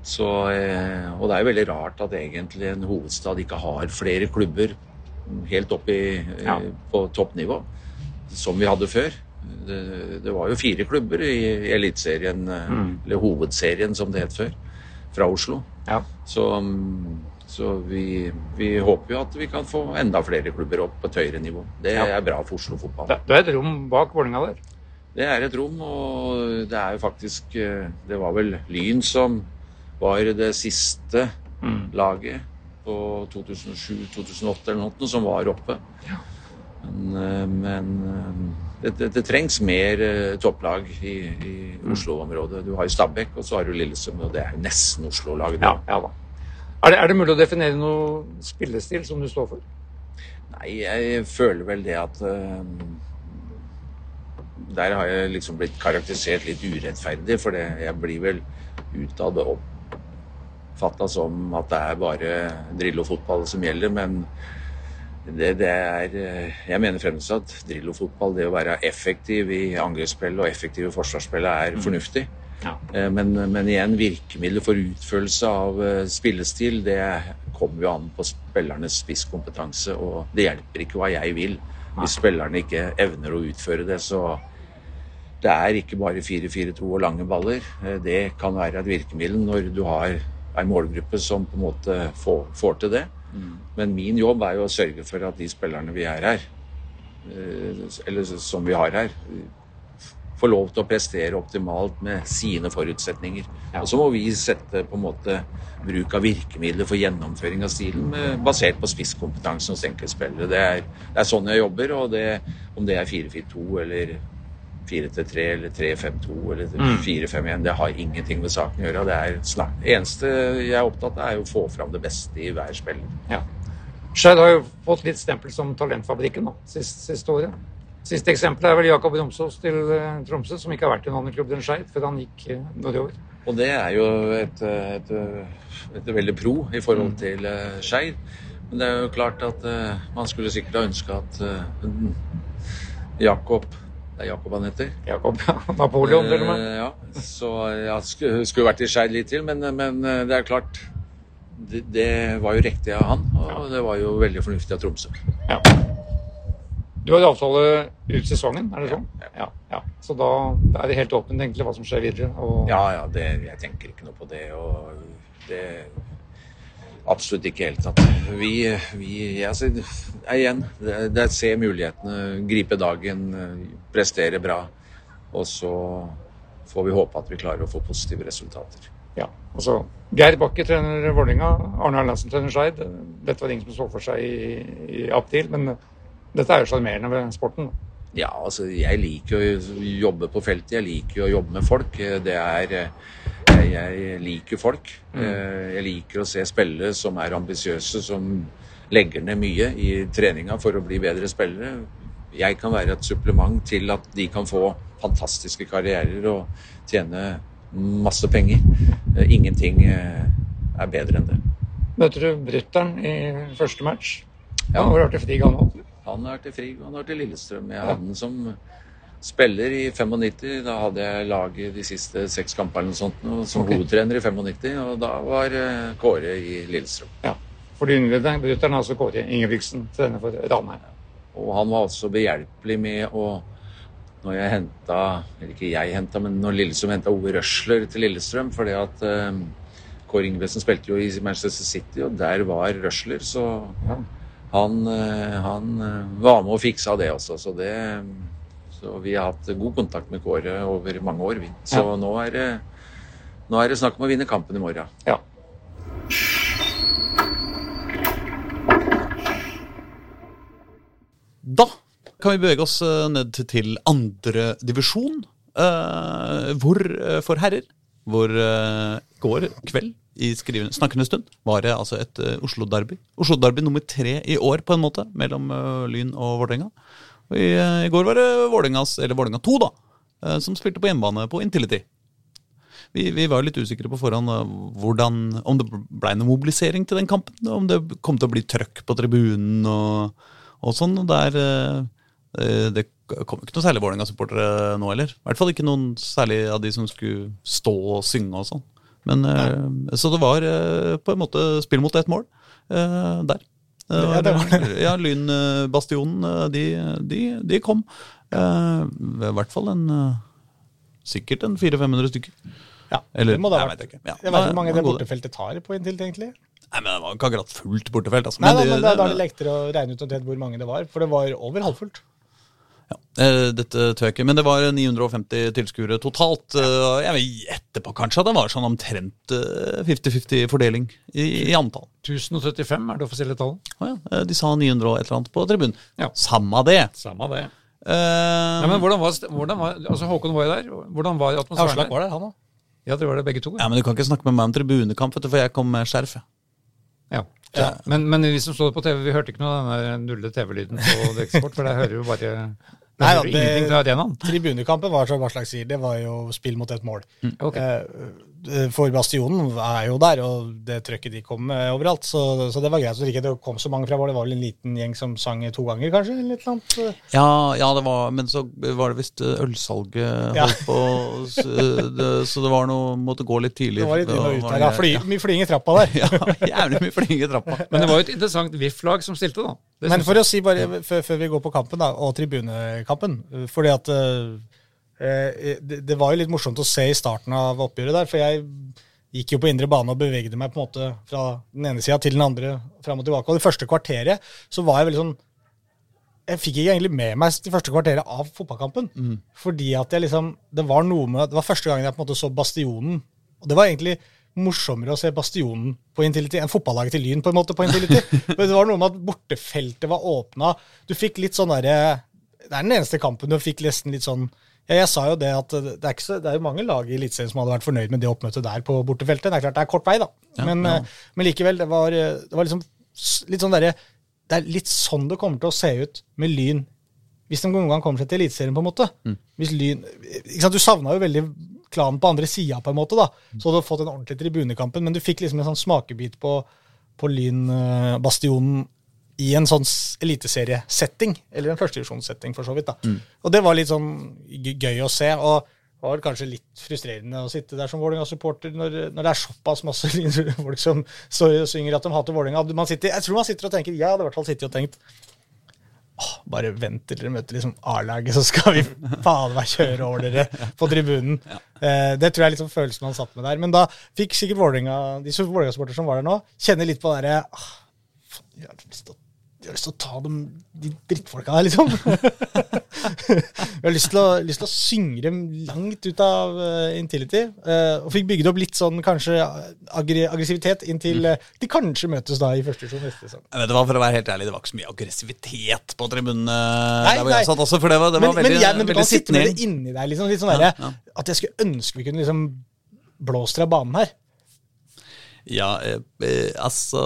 Så, eh, og det er jo veldig rart at egentlig en hovedstad ikke har flere klubber helt opp i, eh, Ja. på toppnivå, som vi hadde før. Det, det var jo fire klubber i, Eliteserien, Mm. eller Hovedserien som det het før, fra Oslo. Ja. Så, mm, så vi, vi håper jo at vi kan få enda flere klubber opp på et høyere nivå. Det Ja. er bra for Oslo fotball. Det, det er et rom bak Vålerenga der. Det er et rom, og det er jo faktisk eh, Det var vel Lyn som var det siste Mm. laget på 2007-2008 eller noe som var oppe. Men, eh, men eh, det, det, det trengs mer topplag i, i Oslo-området. Du har jo Stabæk, og så har du Lillesund, og det er jo nesten Oslo-laget. Ja, ja da. Er det, er det mulig å definere noe spillestil som du står for? Nei, jeg føler vel det at uh, der har jeg liksom blitt karakterisert litt urettferdig, for det, jeg blir vel utad oppfatta som at det er bare Drillo-fotball som gjelder, men det, det, er Jeg mener fremdeles at Drillo-fotball, det å være effektiv i angrepsspillet og effektiv i forsvarsspill, er fornuftig. Ja. Eh, Men, men igjen, virkemidler for utførelse av eh, spillestil, det kommer jo an på spillernes spisskompetanse, og det hjelper ikke hva jeg vil hvis spillerne ikke evner å utføre det. Så det er ikke bare 4-4-2 og lange baller. Eh, Det kan være et virkemiddel når du har ei målgruppe som på en måte får, får til det. Men min jobb er jo å sørge for at de spillerne vi er her, eller som vi har her, får lov til å prestere optimalt med sine forutsetninger. Og så må vi sette på en måte bruk av virkemidler for gjennomføring av stilen med, basert på spisskompetansen hos enkeltspillere. Det er, det er sånn jeg jobber, og det, om det er 4-4-2 eller 4-3 eller 3-5-2 eller 4-5-1, det har ingenting med saken å gjøre. Det er snart, det eneste jeg er opptatt av, er å få fram det beste i hver spiller. Ja. Skeid har jo fått litt stempel som talentfabrikken sist, siste året. Siste eksempel er vel Jakob Romsås til eh, Tromsø, som ikke har vært i noen klubb enn Skeid før han gikk eh, nordover. Og det er jo et, et, et veldig pro i forhold til uh, Skeid. Men det er jo klart at eh, man skulle sikkert ha ønska at eh, Jakob Det er Jakob han heter? Jakob ja. Napoleon, til og med. Eh, ja, så ja, skulle, skulle vært i Skeid litt til, men, men eh, det er klart det, det var jo riktig av han, og det var jo veldig fornuftig av Tromsø. Ja. Du har avtale ut sesongen, er det sånn? Ja. ja. Så da, da er det helt åpent egentlig hva som skjer videre. Og Ja, ja, det, jeg tenker ikke noe på det. Og det Absolutt ikke i det hele tatt. Vi, vi altså, Igjen, det, det er se mulighetene, gripe dagen, prestere bra. Og så får vi håpe at vi klarer å få positive resultater. Ja, altså Geir Bakke trener Vålerenga, Arne Erlandsen trener Skeid. Dette var det ingen som så for seg i, i april, men dette er jo sjarmerende ved sporten. Ja, altså jeg liker å jobbe på feltet. Jeg liker å jobbe med folk. Det er Jeg, jeg liker folk. Mm. Jeg liker å se spillere som er ambisiøse, som legger ned mye i treninga for å bli bedre spillere. Jeg kan være et supplement til at de kan få fantastiske karrierer og tjene masse penger. Eh, Ingenting eh, er bedre enn det. Møter du Brytteren i første match? Ja. Han har vært i Frig, han. Han har vært i Frigg, og han har vært i Lillestrøm. Jeg hadde han som spiller i 95. Da hadde jeg laget de siste seks kampene eller sånt, og som okay. hovedtrener i 95. Og da var eh, Kåre i Lillestrøm. Ja. For de yngre han altså Kåre Ingebrigtsen, trener for Ranheim. Og han var også behjelpelig med å Når jeg henta Eller ikke jeg henta, men når Lillestrøm henta Ove Røsler til Lillestrøm fordi at eh, Kåre Ingebrigtsen spilte jo i Manchester City, og der var Røsler, så Ja. Han, eh, han eh, var med og fiksa det også. Så, det, så vi har hatt god kontakt med Kåre over mange år. Så Ja. nå, er det, nå er det snakk om å vinne kampen i morgen. ja. Da kan vi bevege oss eh, ned til- andredivisjon, andre divisjon. eh, hvor for herrer, hvor eh, går kveld i skrivende, snakkende stund var det altså et eh, Oslo-derby. Oslo-derby nummer tre i år, på en måte, mellom eh, Lyn og Vålerenga. Og i, eh, I går var det Vålerengas, eller Vålerenga 2, da, som spilte på hjemmebane på Intility. Vi, vi var litt usikre på forhånd hvordan, om det blei noe mobilisering til den kampen. Om det kom til å bli trøkk på tribunen og, og sånn. og der, Det kom ikke noe særlig Vålerenga-supportere nå heller. I hvert fall ikke noen særlig av de som skulle stå og synge og sånn. Men, eh, så det var eh, på en måte spill mot ett mål eh, der. Ja, det var ja, Lynbastionen, de, de, de kom. I hvert fall en Sikkert en 400-500 stykker. Ja, Eller- det må det ha jeg vært. vet ikke. Ja, Jeg vet ikke nei, hvor mange det det bortefeltet tar på inntil, egentlig. Nei, men Det var ikke akkurat fullt bortefelt. Altså. Nei, da, det, men da, da det lettere å regne ut omtrent hvor mange det var, for det var over halvfullt. Ja, eh, dette tør jeg ikke, men det var 950 tilskuere totalt. Eh, Jeg vil gjette på kanskje at det var sånn omtrent eh, 50-50 fordeling i, i antall. 1035 er det offisielle tallet. Å ja, eh, de sa 900 og et eller annet på tribunen. Ja. Samme det. Samme det. Uh, Ja, men hvordan var, hvordan var altså Håkon var jo der. Hvordan var atmosfæren Aslak var der, han òg. Ja, det var det begge to. ja, men Du kan ikke snakke med meg om tribunekamp, for jeg kom med skjerf. Ja. Ja. Men, men vi som så det på TV, vi hørte ikke noe av den nulle TV-lyden på Deksport, for der hører jo bare Nei fra arenaen. Tribunekampen var som Aslak sier, det var jo spill mot et mål. Ok. Eh, For Bastionen er jo der, og det trøkket de kom med overalt. Så, så det var greit. Så ikke kom så mange fra Våler. Det var vel en liten gjeng som sang to ganger, kanskje? Eller et eller annet. Ja, ja, det var Men så var det visst eh, ølsalget Ja. holdt på så det, så det var noe Måtte gå litt tidlig. Det var litt inn og ut der. Ja, fly, mye flying i trappa der. Ja, jævlig mye flying i trappa. Men det var jo et interessant VIF-lag som stilte, da. Det Men for å si bare, før, før vi går på kampen, da, og tribunekampen Fordi at eh, eh, det, det var jo litt morsomt å se i starten av oppgjøret der, for jeg gikk jo på indre bane og bevegde meg på en måte fra den ene sida til den andre fram og tilbake. Og det første kvarteret så var jeg veldig sånn Jeg fikk ikke egentlig med meg det første kvarteret av fotballkampen. Fordi at jeg liksom Det var noe med Det var første gangen jeg på en måte så Bastionen. Og det var egentlig morsommere å se Bastionen på Intility enn fotballaget til Lyn på en måte på Intility. Men det var noe med at bortefeltet var åpna. Du fikk litt sånn derre Det er den eneste kampen du fikk nesten litt sånn ja, jeg sa jo det at det er, så, det er jo mange lag i Eliteserien som hadde vært fornøyd med det oppmøtet der på bortefeltet. Det er klart det er kort vei, da. men, ja. eh, men likevel, det var, eh, det var liksom litt sånn derre Det er litt sånn det kommer til å se ut med Lyn hvis de noen gang kommer seg til Eliteserien, på en måte. Hvis Lyn ikke sant, Du savna jo veldig klanen på andre sida, på en måte. da. Så hadde du fått en ordentlig tribunekampen, men du fikk liksom en sånn smakebit på, på Lyn eh, Bastionen i en sånn eliteseriesetting, eller en førstedivisjonssetting, for så vidt. da. Og det var litt sånn gøy å se. og det var kanskje litt frustrerende å sitte der som Vålerenga-supporter når, når det er såpass masse folk som og synger at de hater Vålerenga. Jeg tror man sitter og tenker Jeg hadde i hvert fall sittet og tenkt Åh, bare vent til dere møter liksom A-laget, så skal vi faen meg kjøre over dere på tribunen. Eh, det tror jeg er liksom følelsen man satt med der. Men da fikk sikkert Vålinga, de Vålerenga-supporterne som var der nå, kjenne litt på det derre ah, Jeg har lyst til å jeg har lyst til å ta dem, de drittfolka der, liksom. jeg har lyst til, å, lyst til å synge dem langt ut av uh, Intility. Uh, og fikk bygd opp litt sånn kanskje agri aggressivitet inntil uh, de kanskje møtes da i første divisjon neste sesong. Vet du hva, For å være helt ærlig, det var ikke så mye aggressivitet på tribunene Nei, der hvor jeg nei. satt også, for det var, det var men, veldig, men, jeg, men du kan sitte med det inni deg. Liksom, litt sånn derre, At jeg skulle ønske vi kunne liksom blåst av banen her. Ja, eh, eh, altså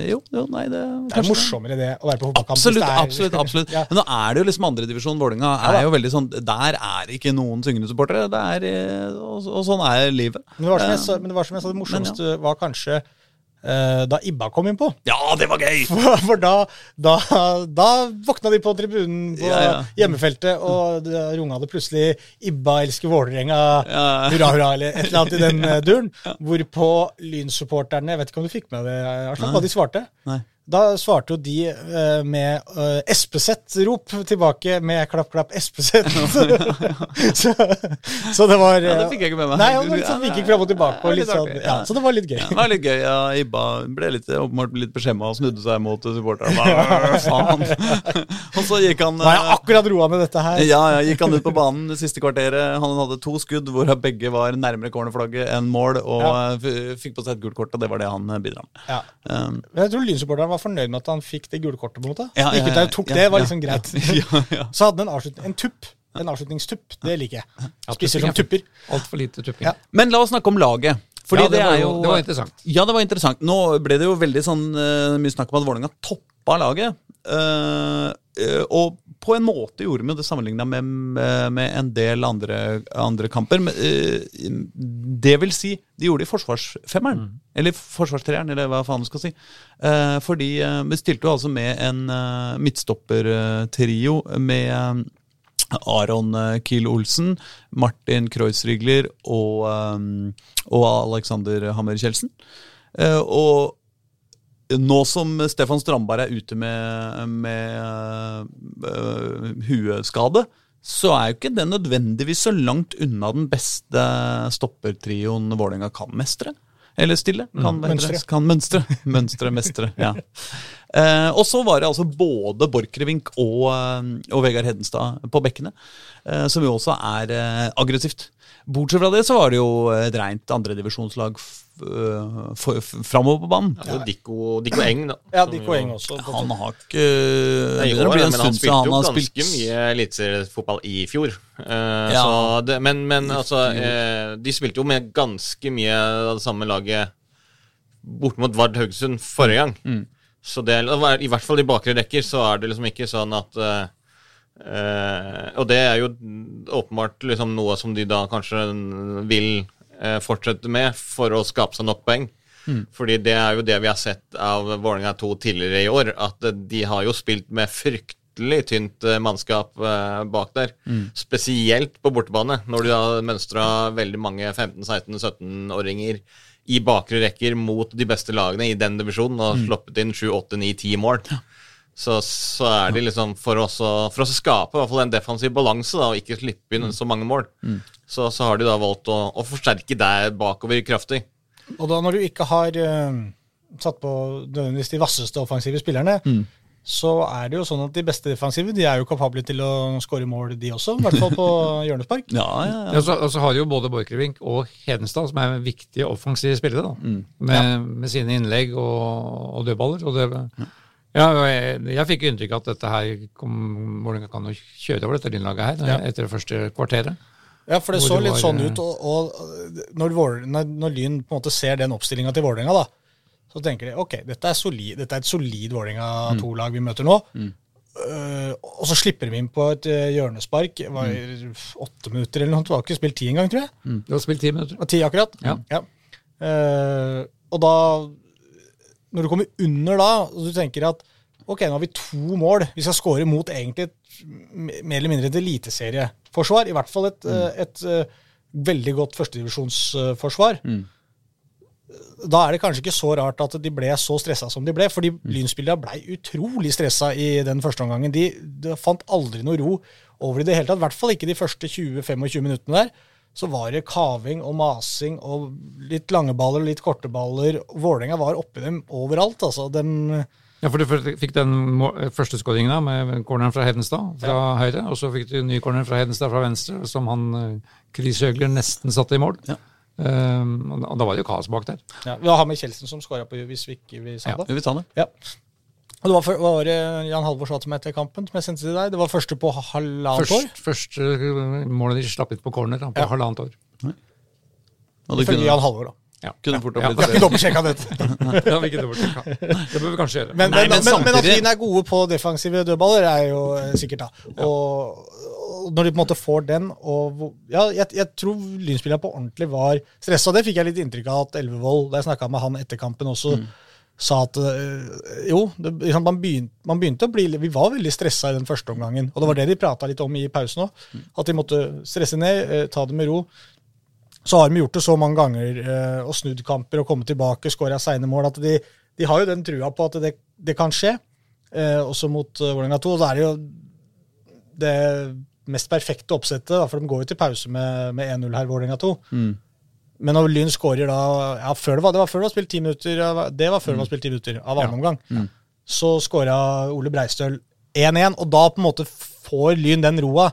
Jo, jo, nei, det Det er morsommere det å være på fotballkamp. Absolutt, det absolutt. absolutt Ja. Men nå er det jo liksom andredivisjon. Vålerenga Ja er jo veldig sånn Der er ikke noen syngende supportere. Det er, eh, og, og sånn er livet. Men det var som jeg Eh, sa, men det, var som jeg sa, det morsomste var kanskje da Ibba kom innpå. Ja, det var gøy! For, for da, da, da våkna de på tribunen på Ja, ja. hjemmefeltet, og runga det plutselig 'Ibba elsker Vålerenga', Ja. hurra, hurra, eller et eller annet i den eh, duren. Hvorpå Lynsupporterne Jeg vet ikke om du fikk med det, Aslak, hva de svarte? Nei. Da svarte jo de uh, med uh, Espeseth-rop tilbake med klapp, klapp, Espeseth. så, så det var Ja, det fikk jeg ikke med meg. Nei, det liksom gikk fram og tilbake. Og litt sånn, ja, så det var litt gøy. Ja, det var litt gøy. ja, Ibba ble litt, åpenbart litt beskjemma og snudde seg mot supporterne. Og så gikk han Nei, jeg eh, akkurat roa med dette her. ja, ja, gikk han ut på banen det siste kvarteret. Han hadde to skudd, hvorav begge var nærmere cornerflagget enn mål, og eh, fikk på seg et gult kort, og det var det han eh, bidra med. Ja. Um, jeg tror Lynsupporteren var fornøyd med at han fikk det gule kortet. på en måte. Ja, Gikk ut og ja, tok ja, det, var ja, liksom greit. ja, ja. Så hadde han en, avslutning, en tupp. En avslutningstupp. Det liker jeg. Spiser som tupper. Altfor lite tupping. Ja. Men la oss snakke om laget. Fordi Ja, det det, var er jo- jo det var interessant. Ja, det var interessant. Nå ble det jo veldig sånn eh, mye snakk om at Vålerenga toppa laget. Uh, uh, og på en måte gjorde vi det sammenligna med, med, en del andre, andre kamper. Men, eh, det vil si, de gjorde det i forsvarsfemmeren. Eller forsvarstreeren, eller hva faen du skal si. Eh, fordi eh, vi stilte jo altså med en midtstoppertrio med Aron Kiel Olsen, Martin Kreuzrigler og, og Alexander Hammer Kjeldsen. Og nå som Stefan Strandberg er ute med, med uh, hueskade, så er jo ikke det nødvendigvis så langt unna den beste stoppertrioen Vålerenga kan mestre. Eller stille. Kan, mm? Mønstre. kan mønstre. Mønstre, mestre. Ja. Eh, og så var det altså både Borchgrevink og, eh, og Vegard Hedenstad på bekkene, eh, som jo også er eh, aggressivt. Bortsett fra det så var det jo et rent andredivisjonslag framover på banen. Er Dikko, Dikko Eng, da. Ja, Dikko Eng også. Han har ikke Nei, i det blir en stund siden men han har spilte Han spilte jo ganske mye eliteseriefotball i fjor. Uh, Ja. så det, men, men altså uh, De spilte jo med ganske mye av det samme laget bort mot Vard Haugesund forrige gang. Mm. Så det, I hvert fall i bakre rekker så er det liksom ikke sånn at eh, Eh, og det er jo åpenbart liksom noe som de da kanskje vil eh, fortsette med for å skape seg nok poeng. Fordi det er jo det vi har sett av Vålerenga 2 tidligere i år, at eh, de har jo spilt med fryktelig tynt mannskap bak der. Spesielt på bortebane, når de har mønstra veldig mange 15-16-17-åringer i bakre rekker mot de beste lagene i den divisjonen og sluppet inn 7-8-9-10 mål. Så, så er det liksom for oss å, for oss å skape i hvert fall en defensiv balanse da, og ikke slippe inn så mange mål, så, så har de da valgt å, å forsterke der bakover kraftig. Og da når du ikke har uh, satt på nødvendigvis de vasseste offensive spillerne, så er det jo sånn at de beste defensive de er jo kapable til å skåre mål, de også. I hvert fall på hjørnespark. Ja, ja, ja. Ja, så, og så har jo både Borchgrevink og Hedenstad, som er viktige offensive spillere, da, med, med sine innlegg og, og dødballer. Og det, ja, jeg, jeg fikk inntrykk av at dette her kom, Vålerenga kan jo kjøre over dette Lynlaget her Ja. etter det første kvarteret. Ja, for det så litt var, sånn eh, ut. Og, og når, Vål- når, når Lyn på en måte ser den oppstillinga til Vålerenga, da, så tenker de ok, dette er, solid, dette er et solid Vålerenga 2-lag vi møter nå. Eh, og så slipper de inn på et eh, hjørnespark. Det var åtte minutter eller noe. Det var ikke spilt ti engang, tror jeg. Du har spilt ti minutter. Og ti akkurat. Ja. Eh, og da, når du kommer under da, og du tenker at ok, nå har vi to mål. Vi skal score mot egentlig et mer eller mindre et eliteserieforsvar. I hvert fall et, mm. et, et veldig godt førstedivisjonsforsvar. Da er det kanskje ikke så rart at de ble så stressa som de ble, fordi Lynspillerne ble utrolig stressa i den første omgangen. De, de fant aldri noe ro over i det hele tatt. I hvert fall ikke de første 20-25 minuttene der. Så var det kaving og masing og litt lange baller og litt korte baller. Vålerenga var oppi dem overalt. altså. De, Ja, for du fikk den første skåringen med corneren fra Hedenstad fra høyre, og så fikk du ny corner fra Hedenstad fra venstre, som han eh, Chris Høgler nesten satte i mål. Ja. Um, og da- var det jo kaos bak der. ja, vi har med Kjeldsen som skåra på hvis vi ikke vi sa Ja. det. Ja. Og det var, for, var det Jan Halvor sa til meg etter kampen, som jeg sendte til deg. Det var første på halvannet år. Først, første målet de slapp inn på corner på Ja. halvannet år. Ifølge Jan Halvor, da. Ja. kunne fort ha blitt blitt har ikke dobbeltsjekka dette. Det har vi ikke dobbeltsjekka. Det bør vi kanskje gjøre. Men, Nei, men, men men, men, at Wien er gode på defensive dødballer, er jo eh, sikkert, da. Og, og når de på en måte får den og Ja, jeg, jeg tror Lynspillerne på ordentlig var stressa. Det fikk jeg litt inntrykk av at Elvevold, da jeg snakka med han etter kampen, også sa at øh, jo, det, liksom, man, begynte, man begynte å bli Vi var veldig stressa i den første omgangen. Og det var det de prata litt om i pausen òg. At de måtte stresse ned, eh, ta det med ro. Så har de gjort det så mange ganger eh, og snudd kamper og kommet tilbake, skåra seine mål, at de, de har jo den trua på at det, det kan skje. Eh, også mot uh, Vålerenga 2. Da er det jo det mest perfekte oppsettet, da, for de går jo til pause med, med 1-0 her, Vålerenga 2. Men når Lyn skårer da ja, før det, var, det var før det var spilt ti minutter Det var før det var spilt ti minutter av annen omgang. Så skåra Ole Breistøl 1-1, og da på en måte får Lyn den roa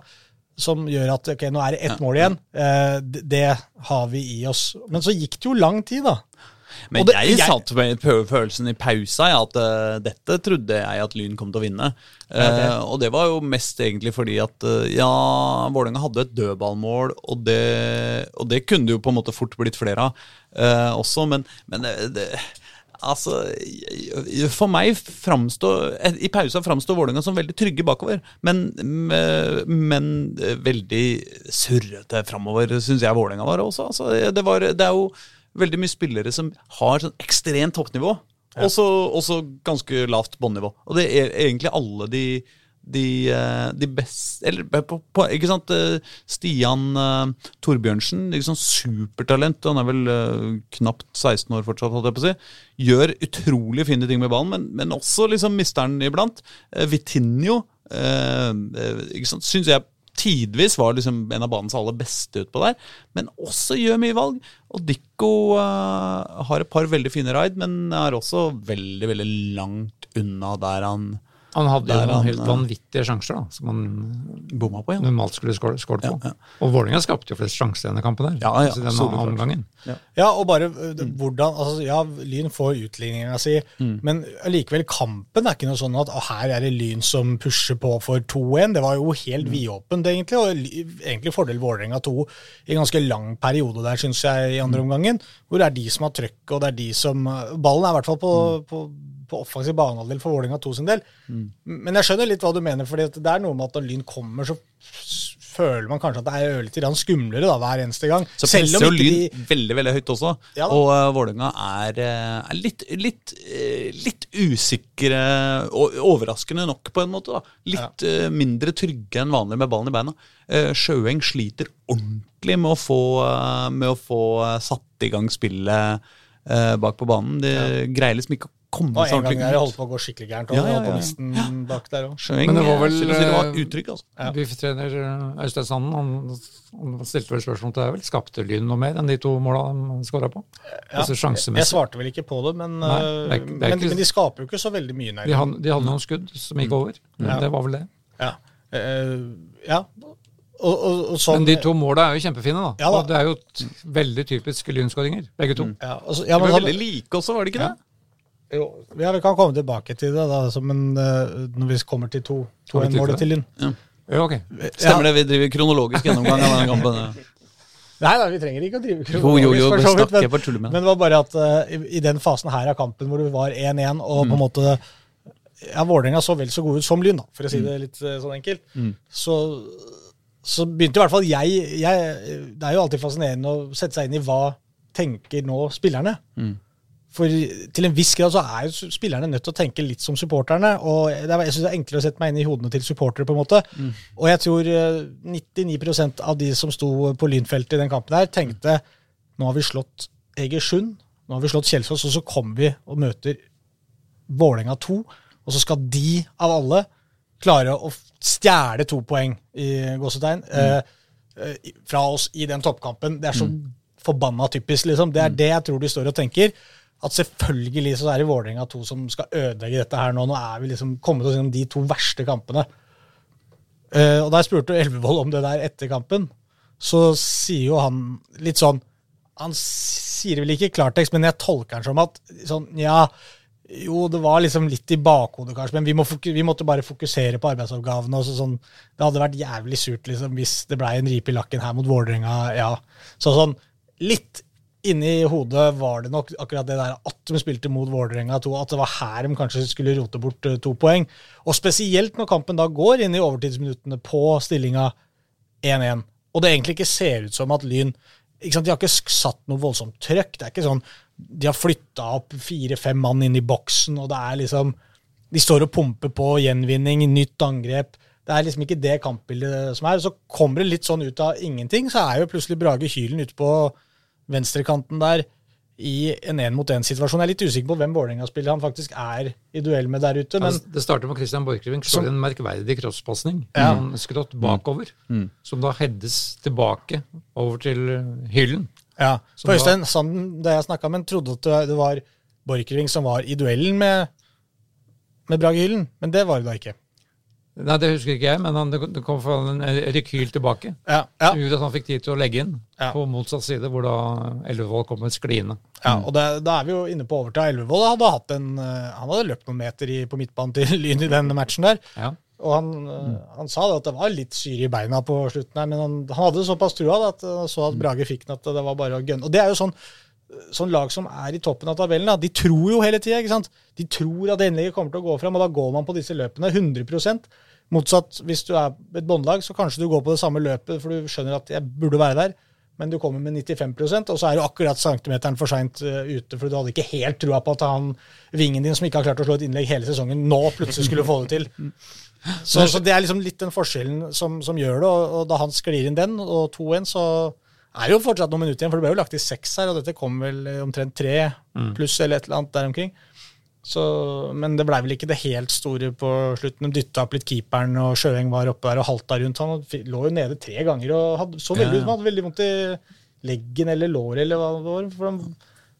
som gjør at ok, nå er det ett mål igjen. Eh, det, det har vi i oss. Men så gikk det jo lang tid, da. Men det- jeg, jeg- satt med følelsen i pausa ja, at uh, dette trodde jeg at Lyn kom til å vinne. Eh, og det var jo mest egentlig fordi at uh, ja, Vålerenga hadde et dødballmål, og det, og det kunne det jo på en måte fort blitt flere av også, men, men det, det Altså, For meg framstår I pausa framstår Vålerenga som veldig trygge bakover, men, men veldig surrete framover, syns jeg Vålerenga var også. Altså, det, var, det er jo veldig mye spillere som har sånn ekstremt toppnivå, og så ganske lavt båndnivå. Og det er egentlig alle de de, eh, de beste Eller på, på, ikke sant eh, Stian uh, Torbjørnsen, liksom supertalent. Han er vel uh, knapt 16 år fortsatt, holdt jeg på å si. Gjør utrolig fine ting med ballen, men, men også liksom mister den iblant. Uh, Vitinho uh, eh, ikke syns jeg tidvis var liksom en av banens aller beste utpå der, men også gjør mye valg. Og Dikko uh, har et par veldig fine raid, men er også veldig, veldig langt unna der han Han hadde jo noen helt eh, vanvittige sjanser da, som han bomma på. Ja. normalt skulle skåret på. Ja, ja. Og Vålerenga skapte jo flest sjanser i denne kampen der. Ja, ja, denne omgangen. Ja, og bare øh, hvordan altså, Ja, Lyn får utligninga si, men allikevel, kampen er ikke noe sånn at å, her er det Lyn som pusher på for 2-1. Det var jo helt vidåpent, egentlig, og egentlig fordel Vålerenga 2 i en ganske lang periode der, syns jeg, i andre omgangen. Hvor det er de som har trøkk, og det er de som Ballen er i hvert fall på, på, på offensiv banehalvdel for Vålerenga 2 sin del. Men jeg skjønner litt hva du mener, for det er noe med at når Lyn kommer, så føler man kanskje at det er grann skumlere da, hver eneste gang. Så presser jo Lyn de veldig veldig høyt også. Ja og uh, Vålerenga er, eh, er litt, litt, eh, litt usikre og overraskende nok, på en måte. da. Litt eh, mindre trygge enn vanlig med ballen i beina. Uh, Sjøeng sliter ordentlig med å få, uh, med å få satt i gang spillet bak på banen. De greier liksom ikke å komme Og en gang jeg holdt på å gå skikkelig gærent. Og Ja, ja, ja. bak der også. Men det var vel, uttrykk det var eh, altså. Ja. VIF-trener eh, Øystein Sanden han, han stilte vel spørsmål til deg vel. Skapte Lyn noe mer enn de to måla de skåra på? Altså Jeg svarte vel ikke på det, men, Nei, det er øh, det er men, ikke- men de skaper jo ikke så veldig mye, nei. De hadde, de hadde noen skudd som gikk over. Ja. Det var vel det. Ja. Uh, ja. Og, og, og sånn, Men de to måla er jo kjempefine, da. Ja da. Og det er jo t veldig typiske Lyn-skåringer, begge to. ja, altså, så- ja, De var veldig like også, var det ikke Ja. det? Jo, ja, vi kan komme tilbake til det da, altså, men øh, når vi kommer til to- To en tid 2-1-målet til Lyn. Ja, ok. Stemmer det, vi driver kronologisk gjennomgang av den kampen. Nei, nei, vi trenger ikke å drive Jo, jo, jo, for så vidt, men, det. var bare at uh, i, i den fasen her av kampen hvor det var 1-1, og Mm. på en måte ja, Vålerenga så vel så god ut som Lyn, da, for å si Mm. det litt øh, sånn enkelt, så, så begynte i hvert fall jeg, jeg Det er jo alltid fascinerende å sette seg inn i hva tenker nå spillerne. Mm. For til en viss grad så er jo spillerne nødt til å tenke litt som supporterne. Og er, jeg synes det er enklere å sette meg inn i hodene til supportere, på en måte. Og jeg tror eh, 99% av de som sto på Lynfeltet i den kampen her, tenkte nå har vi slått Egersund, nå har vi slått Kjelsås, og så kommer vi og møter Vålerenga 2, og så skal de, av alle, klare å stjele to poeng i gåsetegn mm. eh, fra oss i den toppkampen. Det er så forbanna typisk, liksom. Det er det jeg tror de står og tenker. At selvfølgelig så er det Vålerenga 2 som skal ødelegge dette her nå. Nå er vi liksom kommet oss gjennom de to verste kampene. Uh, og jeg spurte Elvevold om det der etter kampen, så sier jo han litt sånn Han sier vel ikke klartekst, men jeg tolker han som at sånn, ja, jo, det var liksom litt i bakhodet, kanskje, men vi, må vi måtte bare fokusere på arbeidsoppgavene. og så sånn, Det hadde vært jævlig surt liksom, hvis det blei en ripe i lakken her mot Vålerenga. ja. Så sånn, litt inni hodet var det nok akkurat det der at de spilte mot Vålerenga 2, at det var her de kanskje skulle rote bort eh, to poeng. Og spesielt når kampen da går inn i overtidsminuttene på stillinga 1-1, og det egentlig ikke ser ut som at Lyn De har ikke satt noe voldsomt trøkk. Det er ikke sånn De har flytta opp fire-fem mann inn i boksen, og det er liksom De står og pumper på gjenvinning, nytt angrep. Det er liksom ikke det kampbildet som er. Så kommer det litt sånn ut av ingenting, så er jo plutselig Brage Kylen ute på venstrekanten der i en én-mot-én-situasjon. Jeg er litt usikker på hvem Vålerenga-spiller han faktisk er i duell med der ute. men... Altså, det starter med Christian Borchgrevink. Som- Slår en merkverdig crosspasning. Ja. Skrått bakover. Som da heades tilbake over til eh, hyllen. Ja, Som for Øystein Sanden, da jeg snakka med ham, trodde at det- det var Borchgrevink som var i duellen med, med Brage Hyllen, men det var det da ikke. Nei, Det husker ikke jeg, men han, det det kom fra en rekyl tilbake. Ja, ja, Som gjorde at han fikk tid til å legge inn Ja. på motsatt side, hvor da Elvevold kom med skliende. ja og det, da er vi jo inne på overtid. Elvevold hadde hatt en, eh, han hadde løpt noen meter i, på midtbanen til Lyn i den matchen der. Ja. Og han, mm. han sa det at det var litt syre i beina på slutten her, men han, han hadde såpass trua da, at han så at Brage fikk den, at det var bare å gønne. Og det er jo sånn, sånn lag som er i toppen av tabellen, da. de tror jo hele tida. De tror at innlegget kommer til å gå fram, og da går man på disse løpene 100 Motsatt hvis du er et båndlag, så kanskje du går på det samme løpet, for du skjønner at jeg burde være der. Men du kommer med 95% og så er du akkurat centimeteren for seint ute, for du hadde ikke helt trua på at han vingen din, som ikke har klart å slå et innlegg hele sesongen, nå plutselig skulle få det til. Så, så det er liksom litt den forskjellen som, som gjør det. Og, og da han sklir inn den, og 2-1, så er det jo fortsatt noen minutter igjen. For det ble jo lagt i seks her, og dette kom vel eh, omtrent tre pluss eller et eller annet der omkring. Så, men det blei vel ikke det helt store på slutten. De dytta opp litt keeperen, og Sjøeng var oppe der og halta rundt. Han lå jo nede tre ganger og hadde, så veldig ut som han hadde veldig vondt i leggen eller låret eller hva det var. For han,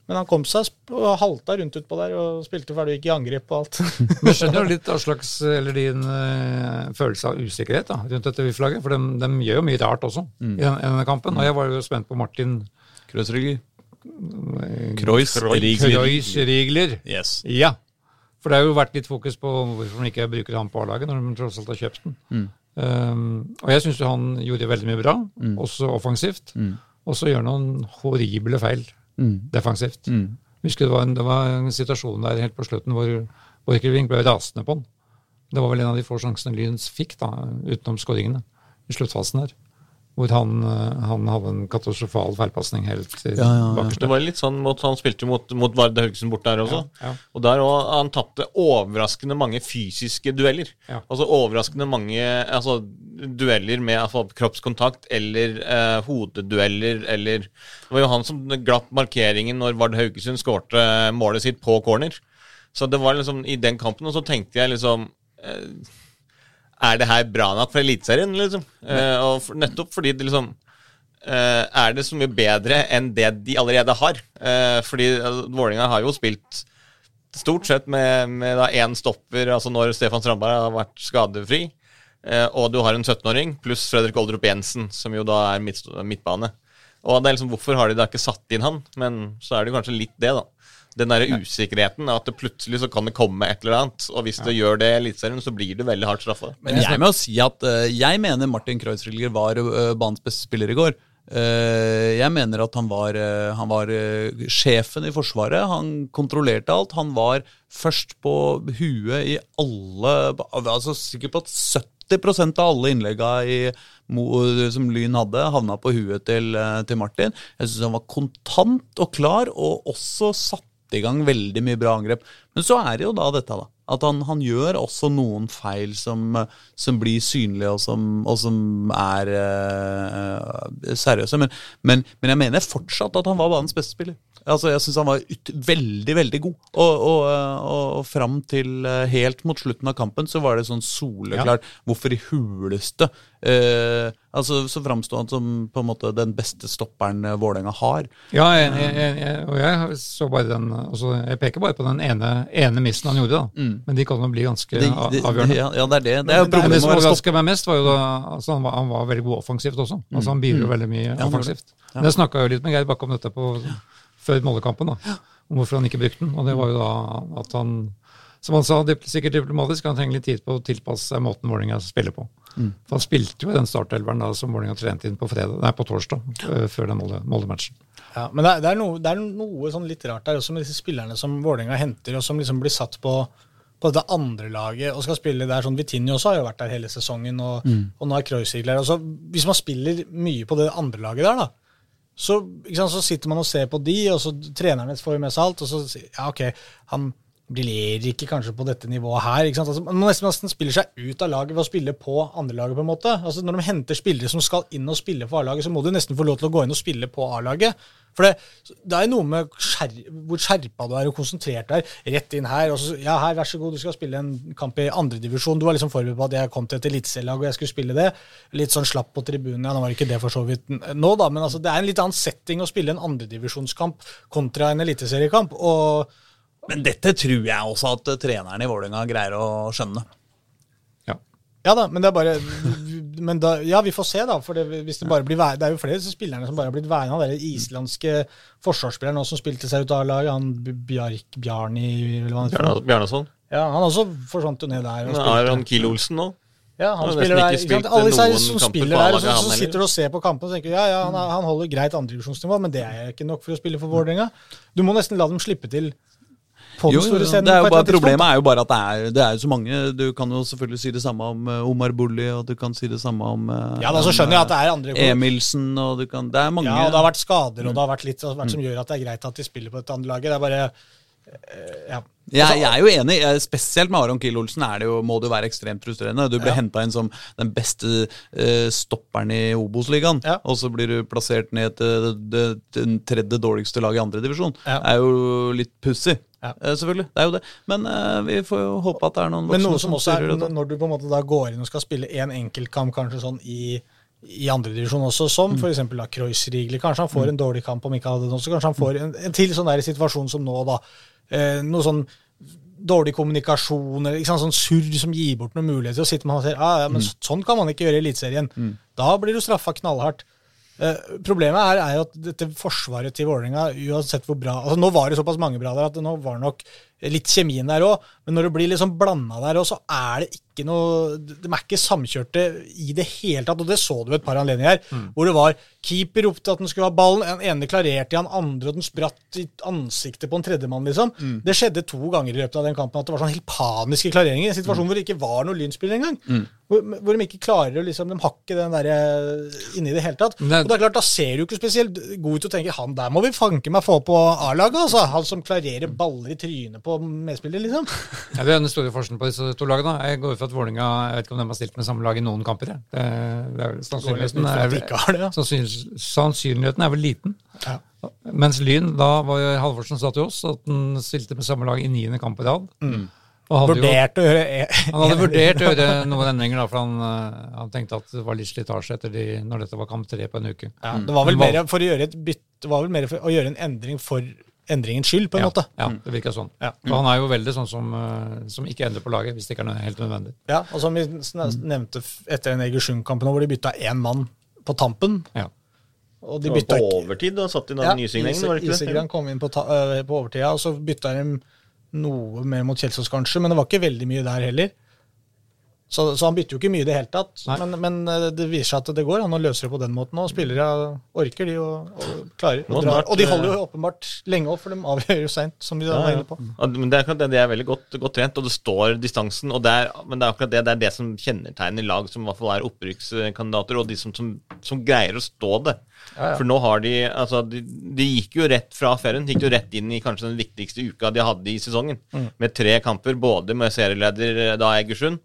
men han kom seg og halta rundt utpå der og spilte ferdig og gikk i angrep og alt. Men skjønner jo litt av slags, eller din uh, følelse av usikkerhet da, rundt dette VIF-laget. For de, de gjør jo mye rart også i, den, i denne kampen. Og jeg var jo spent på Martin Kreuzrygger. Kreuz, Rigler. Yes. Ja. For det har jo vært litt fokus på hvorfor man ikke bruker han på A-laget, når man tross alt har kjøpt den. Um, og jeg syns han gjorde veldig mye bra, også offensivt. Og så gjør han noen horrible feil defensivt. Husker det var, en, det var en situasjon der helt på slutten hvor Borchgrevink ble rasende på han. Det var vel en av de få sjansene Lyns fikk, da, utenom skåringene, i sluttfasen der. Hvor han, eh, han hadde en katastrofal feilpasning helt til Ja, ja, ja. bakerste. Det var litt sånn mot, Han spilte jo mot, mot Varde Haugesund bort der også. Ja, ja. Og der òg han tapte overraskende mange fysiske dueller. Ja. Altså overraskende mange altså, dueller med altså, kroppskontakt eller eh, hodedueller eller Det var jo han som glapp markeringen når Vard Haugesund skårte målet sitt på corner. Så det var liksom i den kampen, og så tenkte jeg liksom eh, Er det her bra nok for Eliteserien, liksom? Uh, og for, nettopp fordi det liksom Uh, er det så mye bedre enn det de allerede har. Uh, fordi uh, Vålerenga har jo spilt stort sett med, med da én stopper, altså når Stefan Strandberg har vært skadefri. Og du har en 17-åring pluss Fredrik Oldrup Jensen, som jo da er midt, midtbane. Og det er liksom, Hvorfor har de da ikke satt inn han? Men så er det kanskje litt det, da. Den der usikkerheten, at det plutselig så kan det komme et eller annet. Og hvis det gjør det i Eliteserien, så blir du veldig hardt straffa. Men jeg må si at uh, jeg mener Martin Kreuzrigger var uh, banens beste spiller i går. Uh, jeg mener at han var, han var sjefen i Forsvaret. Han kontrollerte alt. Han var først på huet i alle altså Sikkert på at 70% av alle innlegga i, som Lyn hadde, havna på huet til, til Martin. Jeg syns han var kontant og klar, og også satte i gang veldig mye bra angrep. Men så er det jo da dette, da. At han, han gjør også noen feil som, som blir synlige, og som, og som er uh, seriøse. Men, men, men jeg mener fortsatt at han var banens beste spiller. Altså, Jeg syns han var veldig, veldig god. Og, og, og, og fram til eh, helt mot slutten av kampen så var det sånn soleklart hvorfor i huleste eh, Altså, Så framsto han som på en måte den beste stopperen eh, Vålerenga har. Ja, jeg, jeg, jeg, og jeg så bare den altså, Jeg peker bare på den ene, ene missen han gjorde, da. Men de kan jo bli ganske de, de, avgjørende. ja, ja, det er det. Det er jo Men det problemet som overraska meg mest, var jo da altså han, var, han var veldig god offensivt også. Altså Han bidro veldig mye ja, offensivt. Ja. Men Jeg snakka jo litt med Geir Bakke om dette på, før målekampen da, om hvorfor han ikke brukte den. Og det var jo da at han, som han sa, sikkert diplomatisk, han trenger litt tid på å tilpasse seg måten Vålerenga spiller på. Mm. For han spilte jo i den startelveren da som Vålerenga trente inn på, fredag, nei, på torsdag, øh, før den Molde-matchen. Ja, men det er, det, er noe, det er noe sånn litt rart der også med disse spillerne som Vålerenga henter, og som liksom blir satt på, på dette andre laget og skal spille der. sånn Vitinho også har jo vært der hele sesongen, og, og nå er Kreuzigler der. Hvis man spiller mye på det andre laget der, da, så, sant, så sitter man og ser på de, og så trenerne får med seg alt, og så ja, ok, han briljerer ikke kanskje på dette nivået her. ikke sant? Altså, man nesten, nesten spiller seg ut av laget ved å spille på andrelaget, på en måte. Altså, når de henter spillere som skal inn og spille for A-laget, så må du nesten få lov til å gå inn og spille på A-laget. For det, det er noe med skjer, hvor skjerpa du er og konsentrert du. Rett inn her. og så, ja, her, Vær så god, du skal spille en kamp i andredivisjon. Du var liksom forberedt på at jeg kom til et eliteserielag og jeg skulle spille det. Litt sånn slapp på tribunen. Ja, nå var ikke det for så vidt nå, da, men altså, det er en litt annen setting å spille en andredivisjonskamp kontra en eliteseriekamp. Men dette tror jeg også at eh, treneren i Vålerenga greier å skjønne. Ja. Ja da, men det er bare men da, Ja, vi får se, da. For det, hvis det bare blir Det er jo flere av spillerne som bare har blitt værende. Han der islandske forsvarsspilleren som spilte seg ut av laget, han Bjark Bjarni. Bjarnason. Ja, han også forsvant jo ned der. og er han Kiel Olsen nå? Ja, han Han spiller der. ikke sant? Alle disse som spiller der, og så, så sitter du og ser på kampen og tenker ja, ja, han, han holder greit andredivisjonsnivå, men det er ikke nok for å spille for Vålerenga. Du må nesten la dem slippe til på den jo, store scenen. det er jo bare, eller annet problemet er jo bare at det er, det er så mange. Du kan jo selvfølgelig si det samme om eh, Omar Bulli, og du kan si det samme om eh, Ja, da så skjønner jeg at det er andre Emilsen, og du kan Det er mange Ja, og det har vært skader, og det har vært litt har vært som gjør at det er greit at de spiller på et andre laget. Det er bare eh, ja. Jeg, jeg er jo enig. Spesielt med Aron Kiel Olsen er det jo, må det jo være ekstremt frustrerende. Du blir Ja. henta inn som den beste uh, stopperen i Obos-ligaen, Ja. og så blir du plassert ned til det, det, det tredje dårligste laget i andredivisjon. Ja. Det er jo litt pussig. Ja. Eh, selvfølgelig. Det er jo det. Men uh, vi får jo håpe at det er noen Men voksne noe som også er, det, når du på en måte da går inn og skal spille én enkeltkamp kanskje sånn i, i andredivisjon også, som Mm. f.eks. Kreuzrigler. Kanskje han får en dårlig kamp om ikke han hadde den også. Kanskje han får en, en til sånn der situasjon som nå, da. Eh, noe sånn dårlig kommunikasjon eller sant, sånn surr som gir bort noen muligheter. Og sitter man og ser ah, ja, men Mm. sånn kan man ikke gjøre i Eliteserien. Da blir du straffa knallhardt. Eh, problemet er, er jo at dette forsvaret til Vålerenga, uansett hvor bra altså Nå var det såpass mange bra der at nå var nok litt kjemien der òg. Men når det blir liksom blanda der òg, så er det ikke noe De er ikke samkjørte i det hele tatt. Og det så du ved et par anledninger her, hvor det var keeper ropte at den skulle ha ballen, den ene klarerte i han andre, og den spratt i ansiktet på en tredjemann, liksom. Det skjedde to ganger i løpet av den kampen at det var sånn helt paniske klareringer. En situasjon hvor det ikke var noe lynspill engang. Hvor, hvor de ikke klarer å liksom De har ikke den derre inni det hele tatt. Det- Og det er klart, da ser du ikke spesielt god ut og tenker han der må vi fanke meg få på A-laget, altså. Han som klarerer baller i trynet på medspiller, liksom. Ja, det er den store forskjellen på disse to lagene. Jeg går ut fra at Vålinga, jeg vet ikke om de har stilt med samme lag i noen kamper. jeg. Det, det er, vel- sannsynligheten, er, ja. vel- sannsynligheten er vel liten. Ja. Mens Lyn, da var jo Halvorsen sa til oss at han stilte med samme lag i niende kamp i rad. Og hadde jo, han hadde vurdert å gjøre noen endringer, da, for han, eh, han tenkte at det var litt slitasje etter de, når dette var kamp tre på en uke. ja, Det var vel mer for å gjøre et bytte Det var vel mer for å gjøre en endring for endringens skyld, på en ja, måte. Ja, det virker sånn. Ja. Og han er jo veldig sånn som, eh, som ikke endrer på laget hvis det ikke er noe helt nødvendig. Ja, og som vi sn- nevnte etter den Egersund-kampen, hvor de bytta én mann på tampen. Ja. Og de bytta på overtid da, satt inn ja, en nysignering, var det ikke det? Isegran kom inn på, ta, øh, på overtida, og så bytta de noe mer mot Kjelsås, kanskje, men det var ikke veldig mye der heller. Så, så han bytter jo ikke mye i det hele tatt. Men, men øh, det viser seg at det går Han løser løse det på den måten. Og spillere orker, de, og, og klarer. Og, og de holder øh, jo åpenbart lenge opp, for de avgjør jo seint, som vi Ja, var inne på. Ja, men det er akkurat det, de er veldig godt, godt trent, og det står distansen. Det er, men det er akkurat det, det er det som kjennetegner lag som i hvert fall er opprykkskandidater, og de som, som, som greier å stå det. For nå har de altså de, de gikk jo rett fra ferien, gikk jo rett inn i kanskje den viktigste uka de hadde i sesongen. Med tre kamper, både med serieleder eh, da Egersund,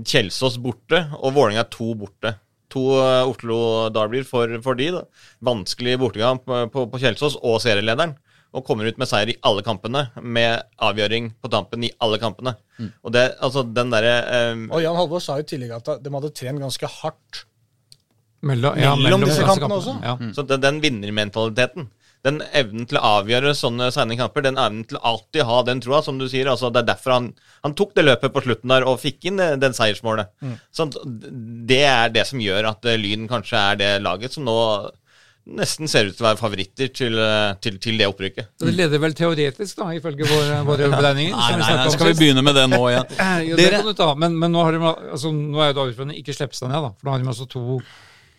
Kjelsås borte og Vålerenga to borte. To eh, Oslo Derbyer for, for de. da. Vanskelig bortekamp eh, på, på Kjelsås og serielederen. Og kommer ut med seier i alle kampene, med avgjøring på tampen i alle kampene. Og det, altså den derre um... Og Jan Halvor sa jo tidligere at de hadde trent ganske hardt. Mellom, Mellom disse disse kampene også? Ja. Så den, den vinnermentaliteten, den evnen til å avgjøre sånne seine kamper, den evnen til alltid ha den troa, som du sier, altså det er derfor han, han tok det løpet på slutten der og fikk inn det, den seiersmålet. Sånn, det er det som gjør at eh, Lyn kanskje er det laget som nå nesten ser ut til å være favoritter til, eh, til, til det opprykket. Så det leder vel teoretisk, da, ifølge våre, våre beregninger. Nei, nei, nei, skal vi begynne med det nå igjen? ja, det Dere- kan du ta, men, men nå, har de, altså, nå er jo da utfordringen ikke slippe seg ned, da. For nå har de altså to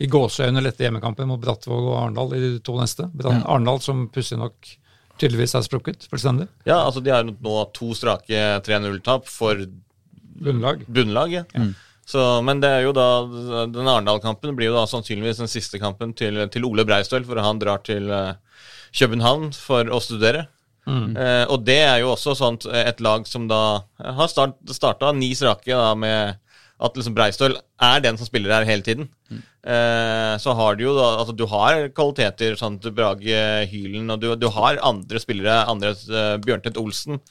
i gåseøyne lette hjemmekampen mot Brattvåg og Arendal i de to neste. Arendal som pussig nok tydeligvis er sprukket fullstendig. Ja, altså de har nå to strake 3-0-tap for Bunnlag. bunnlaget. Så, men det er jo da den Arendal-kampen blir jo da sannsynligvis den siste kampen til, til Ole Breistøl, for han drar til eh, København for å studere. Eh, og det er jo også sånt eh, et lag som da har start, starta ni strake da med at liksom Breistøl er den som spiller her hele tiden. Eh, så har du jo da Altså, du har kvaliteter sånn til Brage Hylen, og du, du har andre spillere. Andre uh, Bjørntvedt Olsen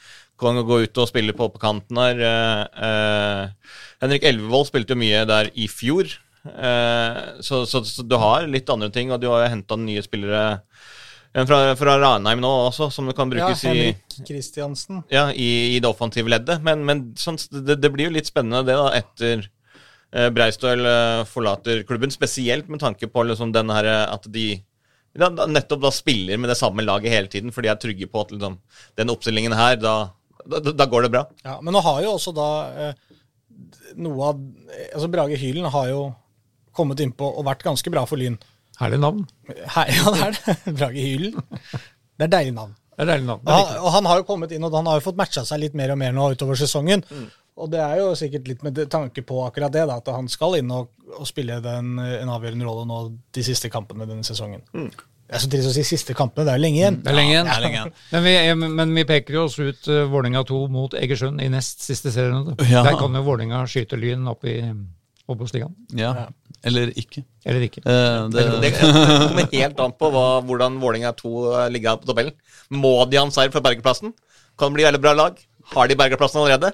kan gå ut og spille på, på kanten her. eh, eh, Henrik Elvevold spilte jo mye der i fjor. Eh, så, så, så du har litt andre ting, og du har jo henta nye spillere en fra, fra Ranheim nå også, som kan Ja, brukes i Henrik Kristiansen. ja, i, i det offensive leddet. Men, men sånn, det, det blir jo litt spennende det da, etter eh, Breistøl eh, forlater klubben. Spesielt med tanke på liksom, den her, eh, at de da, nettopp da spiller med det samme laget hele tiden, for de er trygge på at liksom, den oppstillingen her, da, da, da går det bra. Ja, men nå har jo også da eh, noe av altså Brage Hylen har jo kommet innpå og vært ganske bra for Lyn. Herlig navn. Her, ja, det er det. Brage Hylen. Det er deilig navn. Det er deilig navn. Det Og er han, og han har jo kommet inn, og han har jo fått matcha seg litt mer og mer nå utover sesongen. Og det er jo sikkert litt med tanke på akkurat det, da, at han skal inn og, og spille den, en avgjørende rolle nå de siste kampene denne sesongen. Det er så trist å si siste kampene, det er jo lenge igjen. Det er lenge igjen. Ja, er lenge igjen. Men, vi, men vi peker jo også ut uh, Vålerenga 2 mot Egersund i nest siste serierunde. Ja. Der kan jo Vålerenga skyte Lyn opp i Obos-ligaen. Ja. Eller ikke. Eller ikke. Eh, det, Det, det kommer helt an på hva, hvordan Vålerenga 2 ligger an på tabellen. Må de ha en seier for bergeplassen? Kan det bli veldig bra lag? Har de bergeplassen allerede?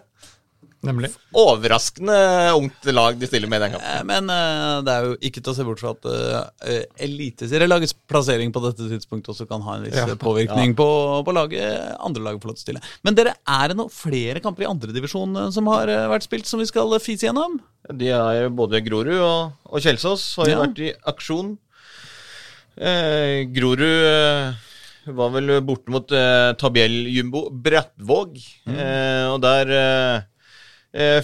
Nemlig. Overraskende ungt lag de stiller med i den kampen. Eh, Men uh, det er jo ikke til å se bort fra at uh, eliteserielagets plassering på dette tidspunktet også kan ha en viss Ja. påvirkning påvirkning på, på laget andre lag får lov til å stille. Men dere, er det noen flere kamper i andredivisjon som har eh, vært spilt, som vi skal eh, fise gjennom? De jo både Grorud og, og Kjelsås har jo Ja. vært i aksjon. Eh, Grorud eh, var vel borte mot eh, tabelljumbo Jumbo Brattvåg. Eh, og der eh, eh,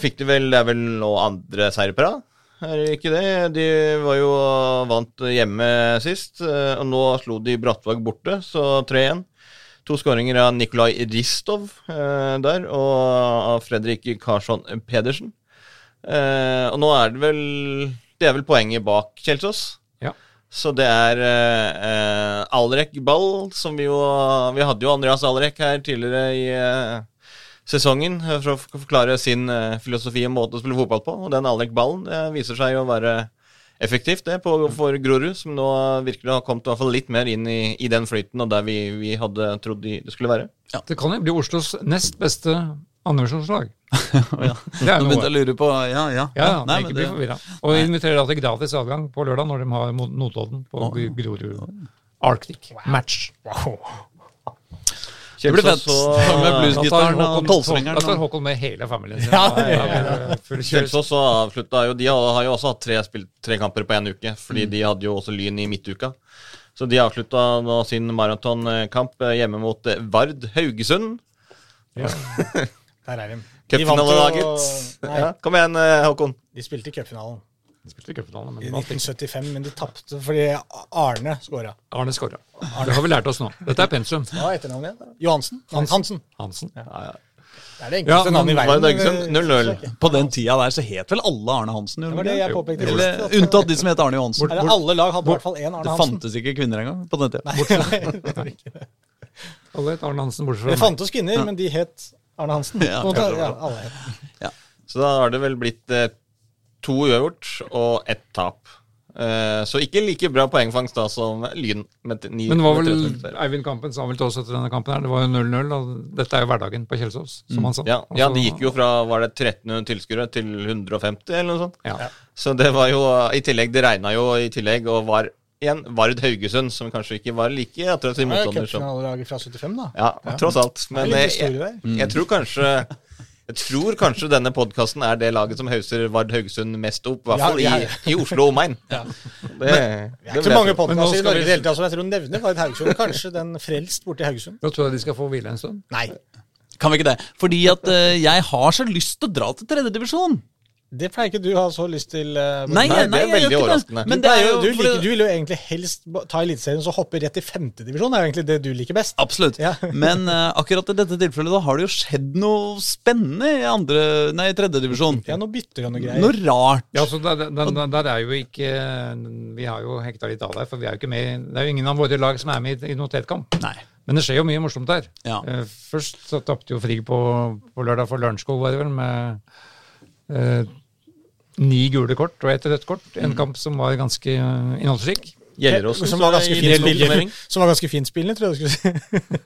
fikk de vel Det er vel nå andre seier på rad? Er det ikke det? De var jo vant hjemme sist, eh, og nå slo de Brattvåg borte, så 3-1. To skåringer av Nikolai Ristov eh, der, og av Fredrik Karsson Pedersen. Eh, og nå er det vel Det er vel poenget bak Kjelsås. Ja. Så det er eh, eh, Alrek Ball, som vi jo Vi hadde jo Andreas Alrek her tidligere i eh, sesongen eh, for å forklare sin eh, filosofi og måte å spille fotball på. Og den Alrek Ballen eh, viser seg å være effektivt det på, for Grorud, som nå virkelig har kommet i hvert fall litt mer inn i, i den flyten og der vi, vi hadde trodd de, det skulle være. Det kan jo bli Oslos nest beste andredivisjonslag. ja. Det er Nå begynte jeg å lure på Ja, ja. Ja, ja, Nei, ikke men bli det- forvirra. Og inviterer da til gratis adgang på lørdag når de har Notodden på. Grorud Arctic match. Det blir fett. Med og- bluesgitaren og Da tar. Håkon med hele familien sin. Ja. Kjelsås så avslutta jo De har jo også hatt tre, spilt, tre kamper på én uke, fordi de hadde jo også Lyn i midtuka. Så de avslutta nå sin maratonkamp eh, hjemme mot eh, Vard Haugesund. Ja. Der er de. Cupfinaledaget. Ja, kom igjen, eh, Håkon. de spilte i cupfinalen De spilte cupfinalen, i men vant ikke. 1975, men de tapte fordi Arne skåra. Arne skåra. Det har vi lært oss nå. Dette er pensum. Hva er etternavnet igjen? Johansen? Han- Hansen. Hansen. Det er det enkleste ja, navnet i verden. Haugesund, 0-0. På den tida der så het vel alle Arne Hansen? Det var det jeg påpekte Eller unntatt de som het Arne Johansen. Eller alle lag hadde i hvert fall én Arne Hansen. Det fantes ikke kvinner engang på den tida. Nei, det det. Alle het Arne Hansen bortsett Det fra meg. fantes kvinner, men de het Arne Hansen. Ja, ja, alle het. Så da har det vel blitt eh, to uavgjort og ett tap. Eh, så ikke like bra poengfangst da som Lyn. Med ni, Men det var vel Eivind Kampen sa vel til oss etter denne kampen her, det var jo 0-0, og dette er jo hverdagen på Kjelsås, som han sa. ja, ja, Altså, de gikk jo fra var det 1300 tilskuere til 150, eller noe sånt. Ja. Så det var jo i tillegg Det regna jo i tillegg, og var igjen Vard Haugesund, som kanskje ikke var like attraktiv er motstander som cupfinalelaget fra 75, da. Ja, tross alt. Men jeg, jeg, jeg tror kanskje jeg tror kanskje denne podkasten er det laget som hauser Vard Haugesund mest opp, i hvert Ja, fall ja. i, i Oslo og omegn. Ja. Det, Det er ikke mange. Podkaster i Norge i det hele tatt som jeg tror nevner Vard Haugesund. Kanskje den frelst borti Haugesund. Da tror jeg de skal få hvile en stund. Nei, Kan vi ikke det? Fordi at uh, jeg har så lyst til å dra til tredjedivisjon. Det pleier ikke du å ha så lyst til. eh, Nei, Nei, nei, det er jeg gjør veldig ikke overraskende. Men du, det er pleier jo du, liker, du vil jo egentlig helst ta Eliteserien og så hoppe rett i femtedivisjon. Det er jo egentlig det du liker best. Absolutt. Ja. Men uh, akkurat i dette tilfellet da har det jo skjedd noe spennende i andre, nei, i tredjedivisjon. Ja, nå bytter han noe greier. Noe rart. Ja, så der, der, der, er jo ikke Vi har jo hekta litt av der, for vi er jo ikke med Det er jo ingen av våre lag som er med i, i noen. Nei. Men det skjer jo mye morsomt der. Ja. Uh, først så tapte jo Frigg på, på lørdag for Lørenskog, var det vel, med eh, ni gule kort og ett rødt kort. En kamp som var ganske eh, innholdsrik. Gjelleråsen som var ganske din spillende, som var ganske fint spillende, tror jeg du skulle si.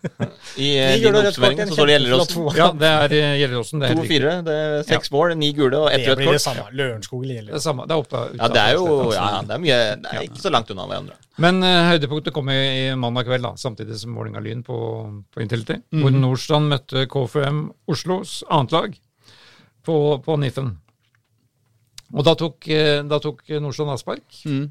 I eh, din kort, oppsummering så står det Gjelleråsen. Ja, det er eh, Gjelleråsen. Det er riktig. 2-4. Det er seks mål, ni gule og ett Det rødt blir det kort. samme. Lørenskog eller Det Gjelleråsen. er samme. Det er oppe, Ja, det er jo ja, det er mye Det er ikke så langt unna hverandre. Men uh, høydepunktet kom i mandag kveld, da, samtidig som Vålerenga Lyn på, på Intility. Hvor Nordstrand møtte KFUM Oslos annet lag på, på Niffen. Og da tok, eh, da tok Nordstrand avspark Mm.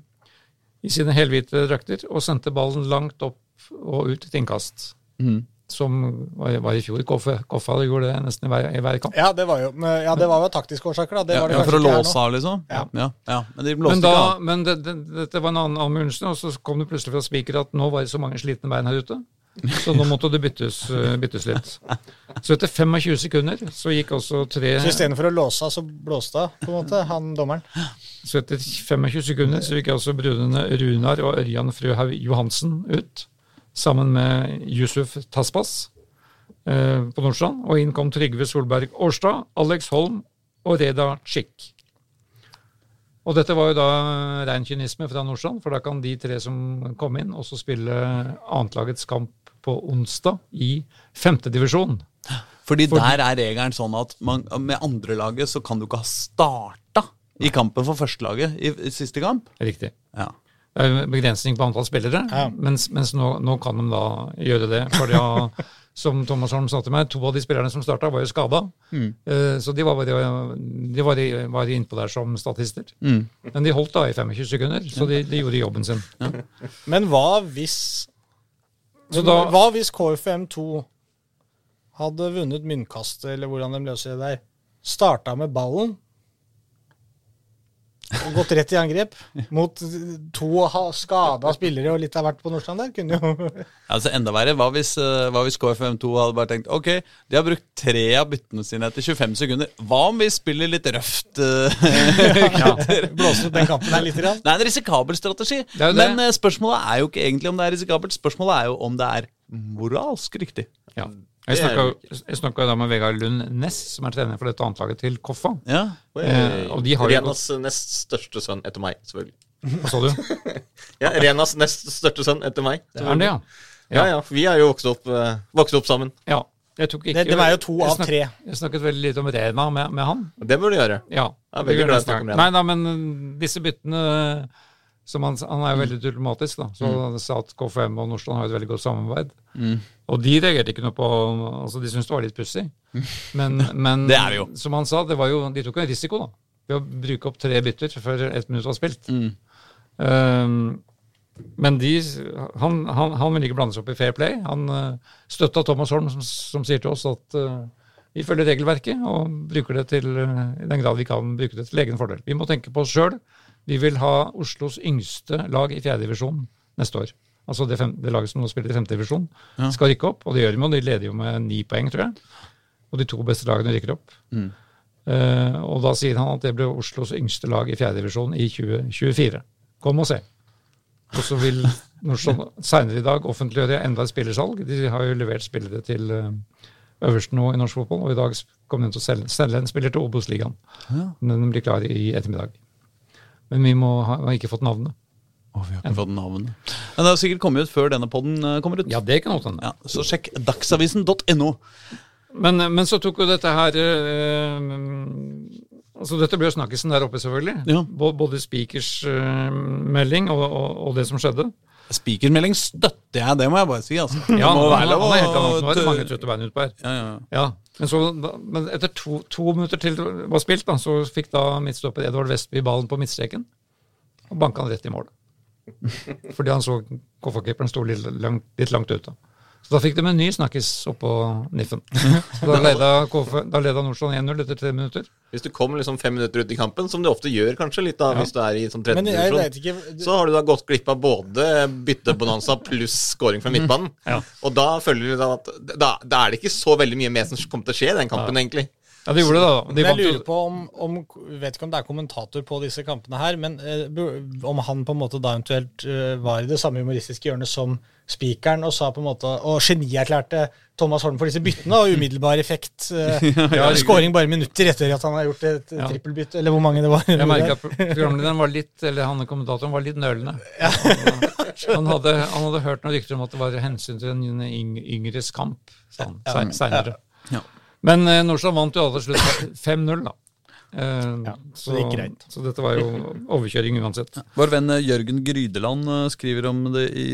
i sine helhvite drakter og sendte ballen langt opp og ut til innkast. Mm. Som var, var i fjor. Koffe, Koffa gjorde det nesten i hver, i hver kamp. Ja, det var jo men, ja, det var jo taktiske årsaker, da. Det Ja, var det ja, for å låse av, liksom? Ja. ja, ja. Men de blåste Men, da, ikke av. men det, det, dette var en annen anmeldelse, og så kom det plutselig fra Spiker at nå var det så mange slitne bein her ute. Så nå måtte det byttes, eh, byttes litt. Så etter 25 sekunder så gikk også tre Så istedenfor å låse av, så blåste av, på en måte, han dommeren. Så etter 25 sekunder så gikk altså brødrene Runar og Ørjan Frøhaug Johansen ut. Sammen med Yusuf Taspas eh, på Nordstrand. Og inn kom Trygve Solberg Årstad, Alex Holm og Reda Chick. Og dette var jo da rein kynisme fra Nordstrand, for da kan de tre som kom inn, også spille annetlagets kamp på onsdag i femtedivisjon. Fordi Fordi- der er regelen sånn at man, med andrelaget så kan du ikke ha starta i kampen for førstelaget i, i siste kamp. Riktig. Ja. Det er en begrensning på antall spillere, Ja. mens, mens nå, nå kan de da gjøre det. For ja, som Thomas Holm sa til meg, to av de spillerne som starta, var jo skada. Eh, Så de var bare de var, var innpå der som statister. Mm. Men de holdt da i 25 sekunder, så de, de gjorde jobben sin. Men hva hvis da, Hva hvis KFM2 hadde vunnet myntkastet, eller hvordan de løser det der, starta med ballen og gått rett i angrep mot to skada spillere og litt av hvert på Nordstrand der? Kunne jo Altså Enda verre. Hva hvis, eh, hva hvis KFM2 hadde bare tenkt Ok, de har brukt tre av byttene sine etter 25 sekunder. Hva om vi spiller litt røft? ja, blåse opp den kampen her litt? Rann. Det er en risikabel strategi. Det er det. Men eh, spørsmålet er jo ikke egentlig om det er risikabelt. Spørsmålet er jo om det er moralsk riktig. ja. Jeg Det snakka jo- jeg jo da med Vegard Lund Næss, som er trener for dette annetlaget til Koffa. Ja. Eh, og de har jo Renas nest største sønn etter meg, selvfølgelig. Hva sa du? Ja, Renas nest største sønn etter meg. Det Er det, ja? Ja, ja. Vi er jo vokst opp, eh, vokst opp sammen. Ja. Jeg tok ikke, Det, var jo to av snakket, tre. Jeg snakket veldig lite om Rena med, med han. Det burde du gjøre. Ja. Jeg er det veldig gjør glad i å snakke om. Rena. Nei da, men disse byttene som han, han er jo veldig diplomatisk, da. Så Mm. han sa at KFM og Nordstrand har et veldig godt samarbeid. Og de reagerte ikke noe på Altså, de syntes det var litt pussig. Men, men Det er det jo. som han sa, det var jo, de tok en risiko, da. Ved å bruke opp tre bytter før ett minutt var spilt. Um, men de, han, han, han vil ikke blande seg opp i Fair Play. Han uh, støtta Thomas Holm, som, som sier til oss at uh, vi følger regelverket og bruker det til, uh, i den grad vi kan bruke det til egen fordel. Vi må tenke på oss sjøl. Vi vil ha Oslos yngste lag i fjerdedivisjon neste år. Altså det, fem, det laget som nå spiller i femtedivisjon, Ja. skal rykke opp. Og det gjør de jo. De leder jo med ni poeng, tror jeg. Og de to beste lagene rykker opp. Mm. Uh, og da sier han at det blir Oslos yngste lag i fjerdedivisjon i 2024. Kom og se. Og så vil Nordstrand seinere i dag offentliggjøre enda et spillersalg. De har jo levert spillere til eh, øverste nå i norsk fotball, og i dag kommer de til å selge, selge en spiller til Obos-ligaen. Ja. Den blir klar i ettermiddag. Men vi må ha, har ikke fått navnet. Å, vi har ikke fått navnet. Men det har sikkert kommet ut før denne podden eh, kommer ut. Ja, det kan også. Ja, så sjekk dagsavisen.no. Men, men så tok jo dette her øh, altså Dette ble jo snakkisen der oppe, selvfølgelig. Ja. Både Spikers øh, melding og, og, og det som skjedde. Spikermelding støtter jeg, det må jeg bare si. Altså. Ja, må han, være lov han er helt det mange trøtte bein utpå her. Ja, ja, ja. Men, så, da- men etter to, to minutter til var spilt, da, så fikk da midtstopper Edvard Vestby ballen på midtstreken og banka han rett i mål. Fordi han så kofferkeeperen sto litt langt, litt langt ute. Så da fikk de en ny snakkis oppå niffen. Så da leda, KF, da leda Nordstrand 1-0 etter tre minutter. Hvis du kom liksom fem minutter ut i kampen, som du ofte gjør kanskje litt da, hvis du er i sånn tredje Men jeg divisjon, vet ikke så har du da gått glipp av både byttebonanza pluss scoring fra midtbanen. Ja. Og da føler du da at da, da er det ikke så veldig mye mer som kommer til å skje i den kampen, egentlig. Ja, de gjorde det, da. De Men jeg lurer på om, om Vet ikke om det er kommentator på disse kampene her, men eh, om han på en måte da eventuelt eh, var i det samme humoristiske hjørnet som spikeren og sa på en måte Og genierklærte Thomas Holm for disse byttene og umiddelbar effekt. Uh, Ja, Skåring bare minutter etter at han har gjort et Ja. trippelbytte, eller hvor mange det var. Jeg merker at programlederen var litt, eller han kommentatoren var litt nølende. Han, hadde, han hadde hørt noen rykter om at det var hensyn til en yng- yngres kamp, sa han se- seinere. Ja. Men uh, Nordstrand vant jo alle til slutt 5-0, da. Eh, så det gikk greit. så dette var jo overkjøring uansett. Vår venn eh, Jørgen Grydeland eh, skriver om det, i,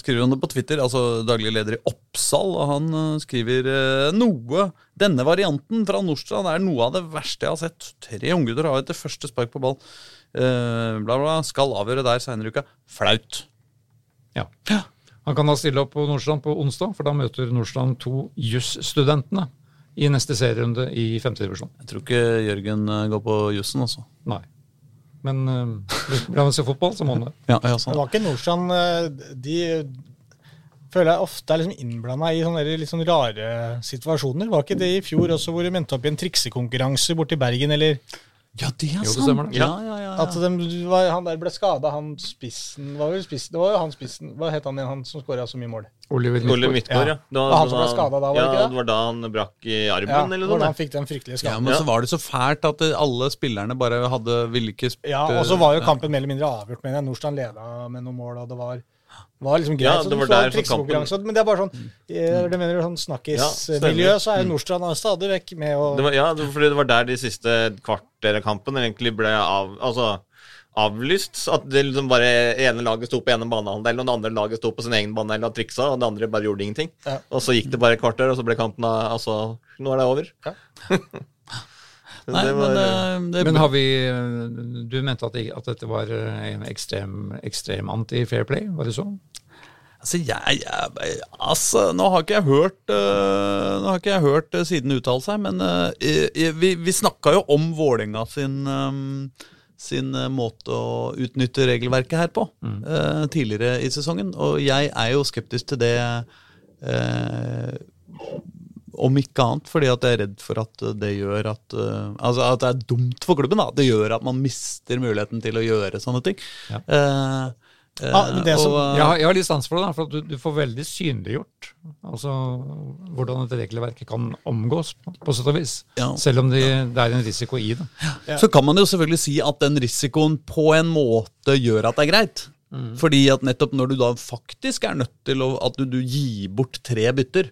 skriver om det på Twitter, altså daglig leder i Oppsal. og Han skriver noe Denne varianten fra Nordstrand er noe av det verste jeg har sett. Tre unggutter har etter første spark på ball. eh, bla, bla, skal avgjøre der seinere i uka. Flaut. Ja. Han kan da stille opp på Nordstrand på onsdag, for da møter Nordstrand to jusstudentene i neste serierunde i femtedivisjon. Jeg tror ikke Jørgen eh, går på jussen, altså. Nei. Men uh, vil han se fotball, så må han det. Ja, ja, sånn. Det var ikke Nordstrand eh, De føler jeg ofte er liksom innblanda i sånne litt sånn rare situasjoner. Var ikke det i fjor også, hvor de endte opp i en triksekonkurranse borti Bergen, eller ja, det er Jo, sant. det. Ja, ja, ja, at de, var, han der ble skada, han spissen var vel spissen, Det var jo han spissen Hva het han igjen, han som skåra så mye mål? Oliver Midtgaard. Ja. Da, Det var han som ble skadet da, var det ja, ikke det? det var da han brakk i armen, Ja, eller noe sånt. han fikk den fryktelige Ja, men Ja. så var det så fælt at alle spillerne bare hadde ville ikke spille Ja, og så var jo kampen mer eller mindre avgjort, mener jeg. Nordstrand leda med noen mål, og det var, var liksom greit. Ja, så det var der triksekonkurranse, Men det er bare sånn mm. det mener du, sånn snakkismiljø, ja, så er jo Nordstrand stadig vekk med å var, ja, det var fordi det var der de siste kvarter av kampen egentlig ble av, altså, avlyst. At det liksom bare ene laget sto på ene banehalvdel, og det andre laget sto på sin egen banehalvdel og triksa, og det andre bare gjorde ingenting. Ja. Og så gikk det bare et kvarter, og så ble kampen av- Altså, nå er det over. Ja. Nei, det var, men det, det, Men har vi Du mente at, at dette var eh, en ekstrem, ekstrem anti-fair play, var det så? Altså, jeg, jeg, altså, nå har ikke jeg hørt uh, Nå har ikke jeg hørt uh, siden uttale seg, men uh, vi, vi snakka jo om Vålerenga sin, um, sin måte å utnytte regelverket her på mm. tidligere i sesongen. Og jeg er jo skeptisk til det om ikke annet fordi at jeg er redd for at det gjør at Altså at det er dumt for klubben. da Det gjør at man mister muligheten til å gjøre sånne ting. Ja. Uh, ah, som, og, jeg, har, jeg, har, litt sans for det, da, for at du, du, får veldig synliggjort altså, hvordan et regelverk kan omgås, på, på sett og vis. Ja. Selv om det, det, er en risiko i det. Ja. Så kan man jo selvfølgelig si at den risikoen på en måte gjør at det er greit. Mm. Fordi at nettopp når du da faktisk er nødt til å, at du, du gir bort tre bytter,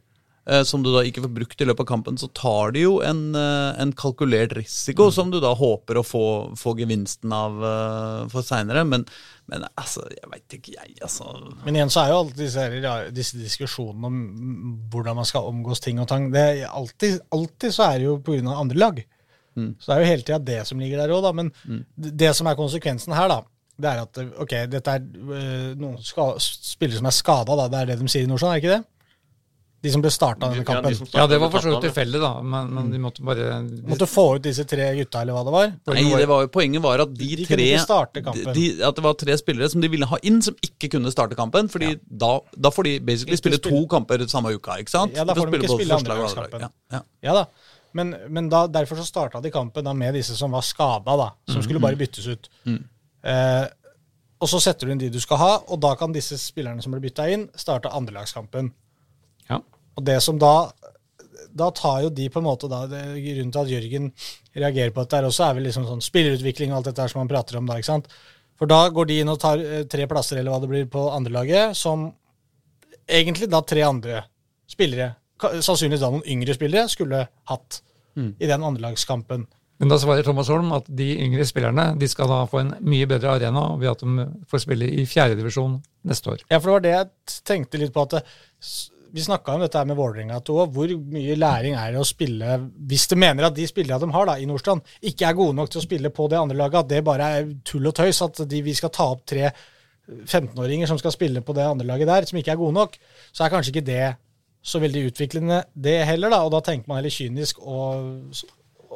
som du da ikke får brukt i løpet av kampen, så tar de jo en, eh, en kalkulert risiko mm. som du da håper å få, få gevinsten av uh, for seinere. Men, men, altså, jeg veit ikke, jeg, altså. Men igjen så er jo alltid disse, disse diskusjonene om hvordan man skal omgås ting og tang det er alltid, alltid så er det jo pga. andre lag. Mm. Så det er jo hele tida det som ligger der òg, da. Men mm. det som er konsekvensen her, da, det er at ok, dette er øh, noen spillere som er skada, da. Det er det de sier i Nordsjøen, er ikke det? De som ble starta denne kampen. Ja, ja, det var for så vidt tilfeldig, da. Men, men, de måtte bare de... Måtte få ut disse tre gutta, eller hva det var? Nei, det var, Poenget var at de, de tre de, At det var tre spillere som de ville ha inn, som ikke kunne starte kampen. Fordi ja. da, da, får de basically spille, spille to kamper samme uka, ikke sant? Ja, da får de ikke spille andrelagskampen. Ja, ja. ja da. Men, men da, derfor så starta de kampen da med disse som var skada, da. Som mm, skulle bare mm. byttes ut. Mm. Eh, og så setter du inn de du skal ha, og da kan disse spillerne som ble bytta inn, starte andrelagskampen. Ja. Og det som da da tar jo de på en måte da, Grunnen til at Jørgen reagerer på dette, også er vel liksom sånn spillerutvikling og alt dette som han prater om da. ikke sant? For da går de inn og tar eh, tre plasser eller hva det blir på andrelaget, som egentlig da tre andre spillere, sannsynligvis da noen yngre spillere, skulle hatt mm. i den andrelagskampen. Men da svarer Thomas Holm at de yngre spillerne de skal da få en mye bedre arena ved at de får spille i fjerdedivisjon neste år. Ja, for det var det jeg tenkte litt på. at det, vi snakka om dette med Vålerenga Hvor mye læring er det å spille hvis du mener at de spillerne de har da, i Nordstrand, ikke er gode nok til å spille på det andre laget? At det bare er tull og tøys? At de, vi skal ta opp tre 15-åringer som skal spille på det andre laget der, som ikke er gode nok? Så er kanskje ikke det så veldig utviklende, det heller. da, Og da tenker man heller kynisk og,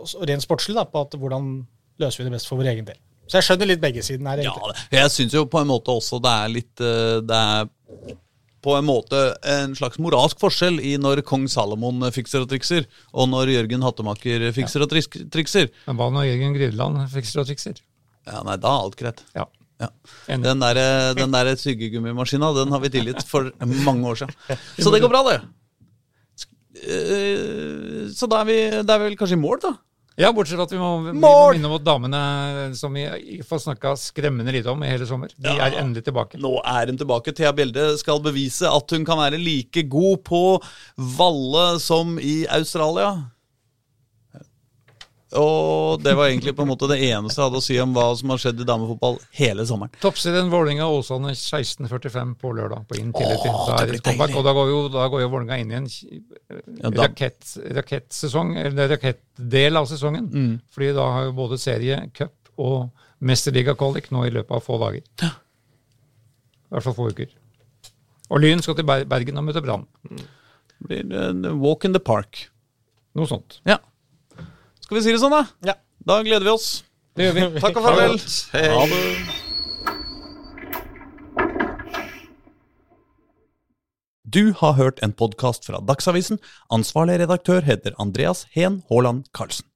og rent sportslig da, på at hvordan løser vi det best for vår egen del. Så jeg skjønner litt begge sidene her. egentlig. Ja, jeg syns jo på en måte også det er litt eh, det er på en måte en slags moralsk forskjell i når kong Salomon fikser og trikser, og når Jørgen Hattemaker fikser ja. og trikser. Men hva når Jørgen Grideland fikser og trikser? Ja, Nei, da er alt greit. Ja. Ja. Den der, den der tyggegummimaskina den har vi tilgitt for mange år siden. Så det går bra, det. Eh, så da er vi, da er vi vel kanskje i mål, da? Ja, bortsett fra at vi må, vi må minne om at damene, som vi får snakka skremmende lite om i hele sommer, de ja, er endelig tilbake. Nå er hun tilbake. Thea Bjelde skal bevise at hun kan være like god på Valle som i Australia. Og det var egentlig på en måte det eneste jeg hadde å si om hva som har skjedd i damefotball hele sommeren. Toppserien Vålerenga-Åsane 16.45 på lørdag på Intility. Da er det comeback, og da går jo, da går jo Vålerenga inn i en rakett, rakettsesong, eller rakettdel av sesongen. Mm. Fordi da har jo både serie, cup og mesterligakvalik nå i løpet av få dager. Ja. I hvert fall få uker. Og Lyn skal til Bergen og møte Brann. Blir walk in the park. Noe sånt. Ja. Skal vi si det sånn, da? Ja. Da gleder vi oss. Det gjør vi. Takk og farvel. Hei. Ha det. Du har hørt en podkast fra Dagsavisen. Ansvarlig redaktør heter Andreas Heen Haaland Karlsen.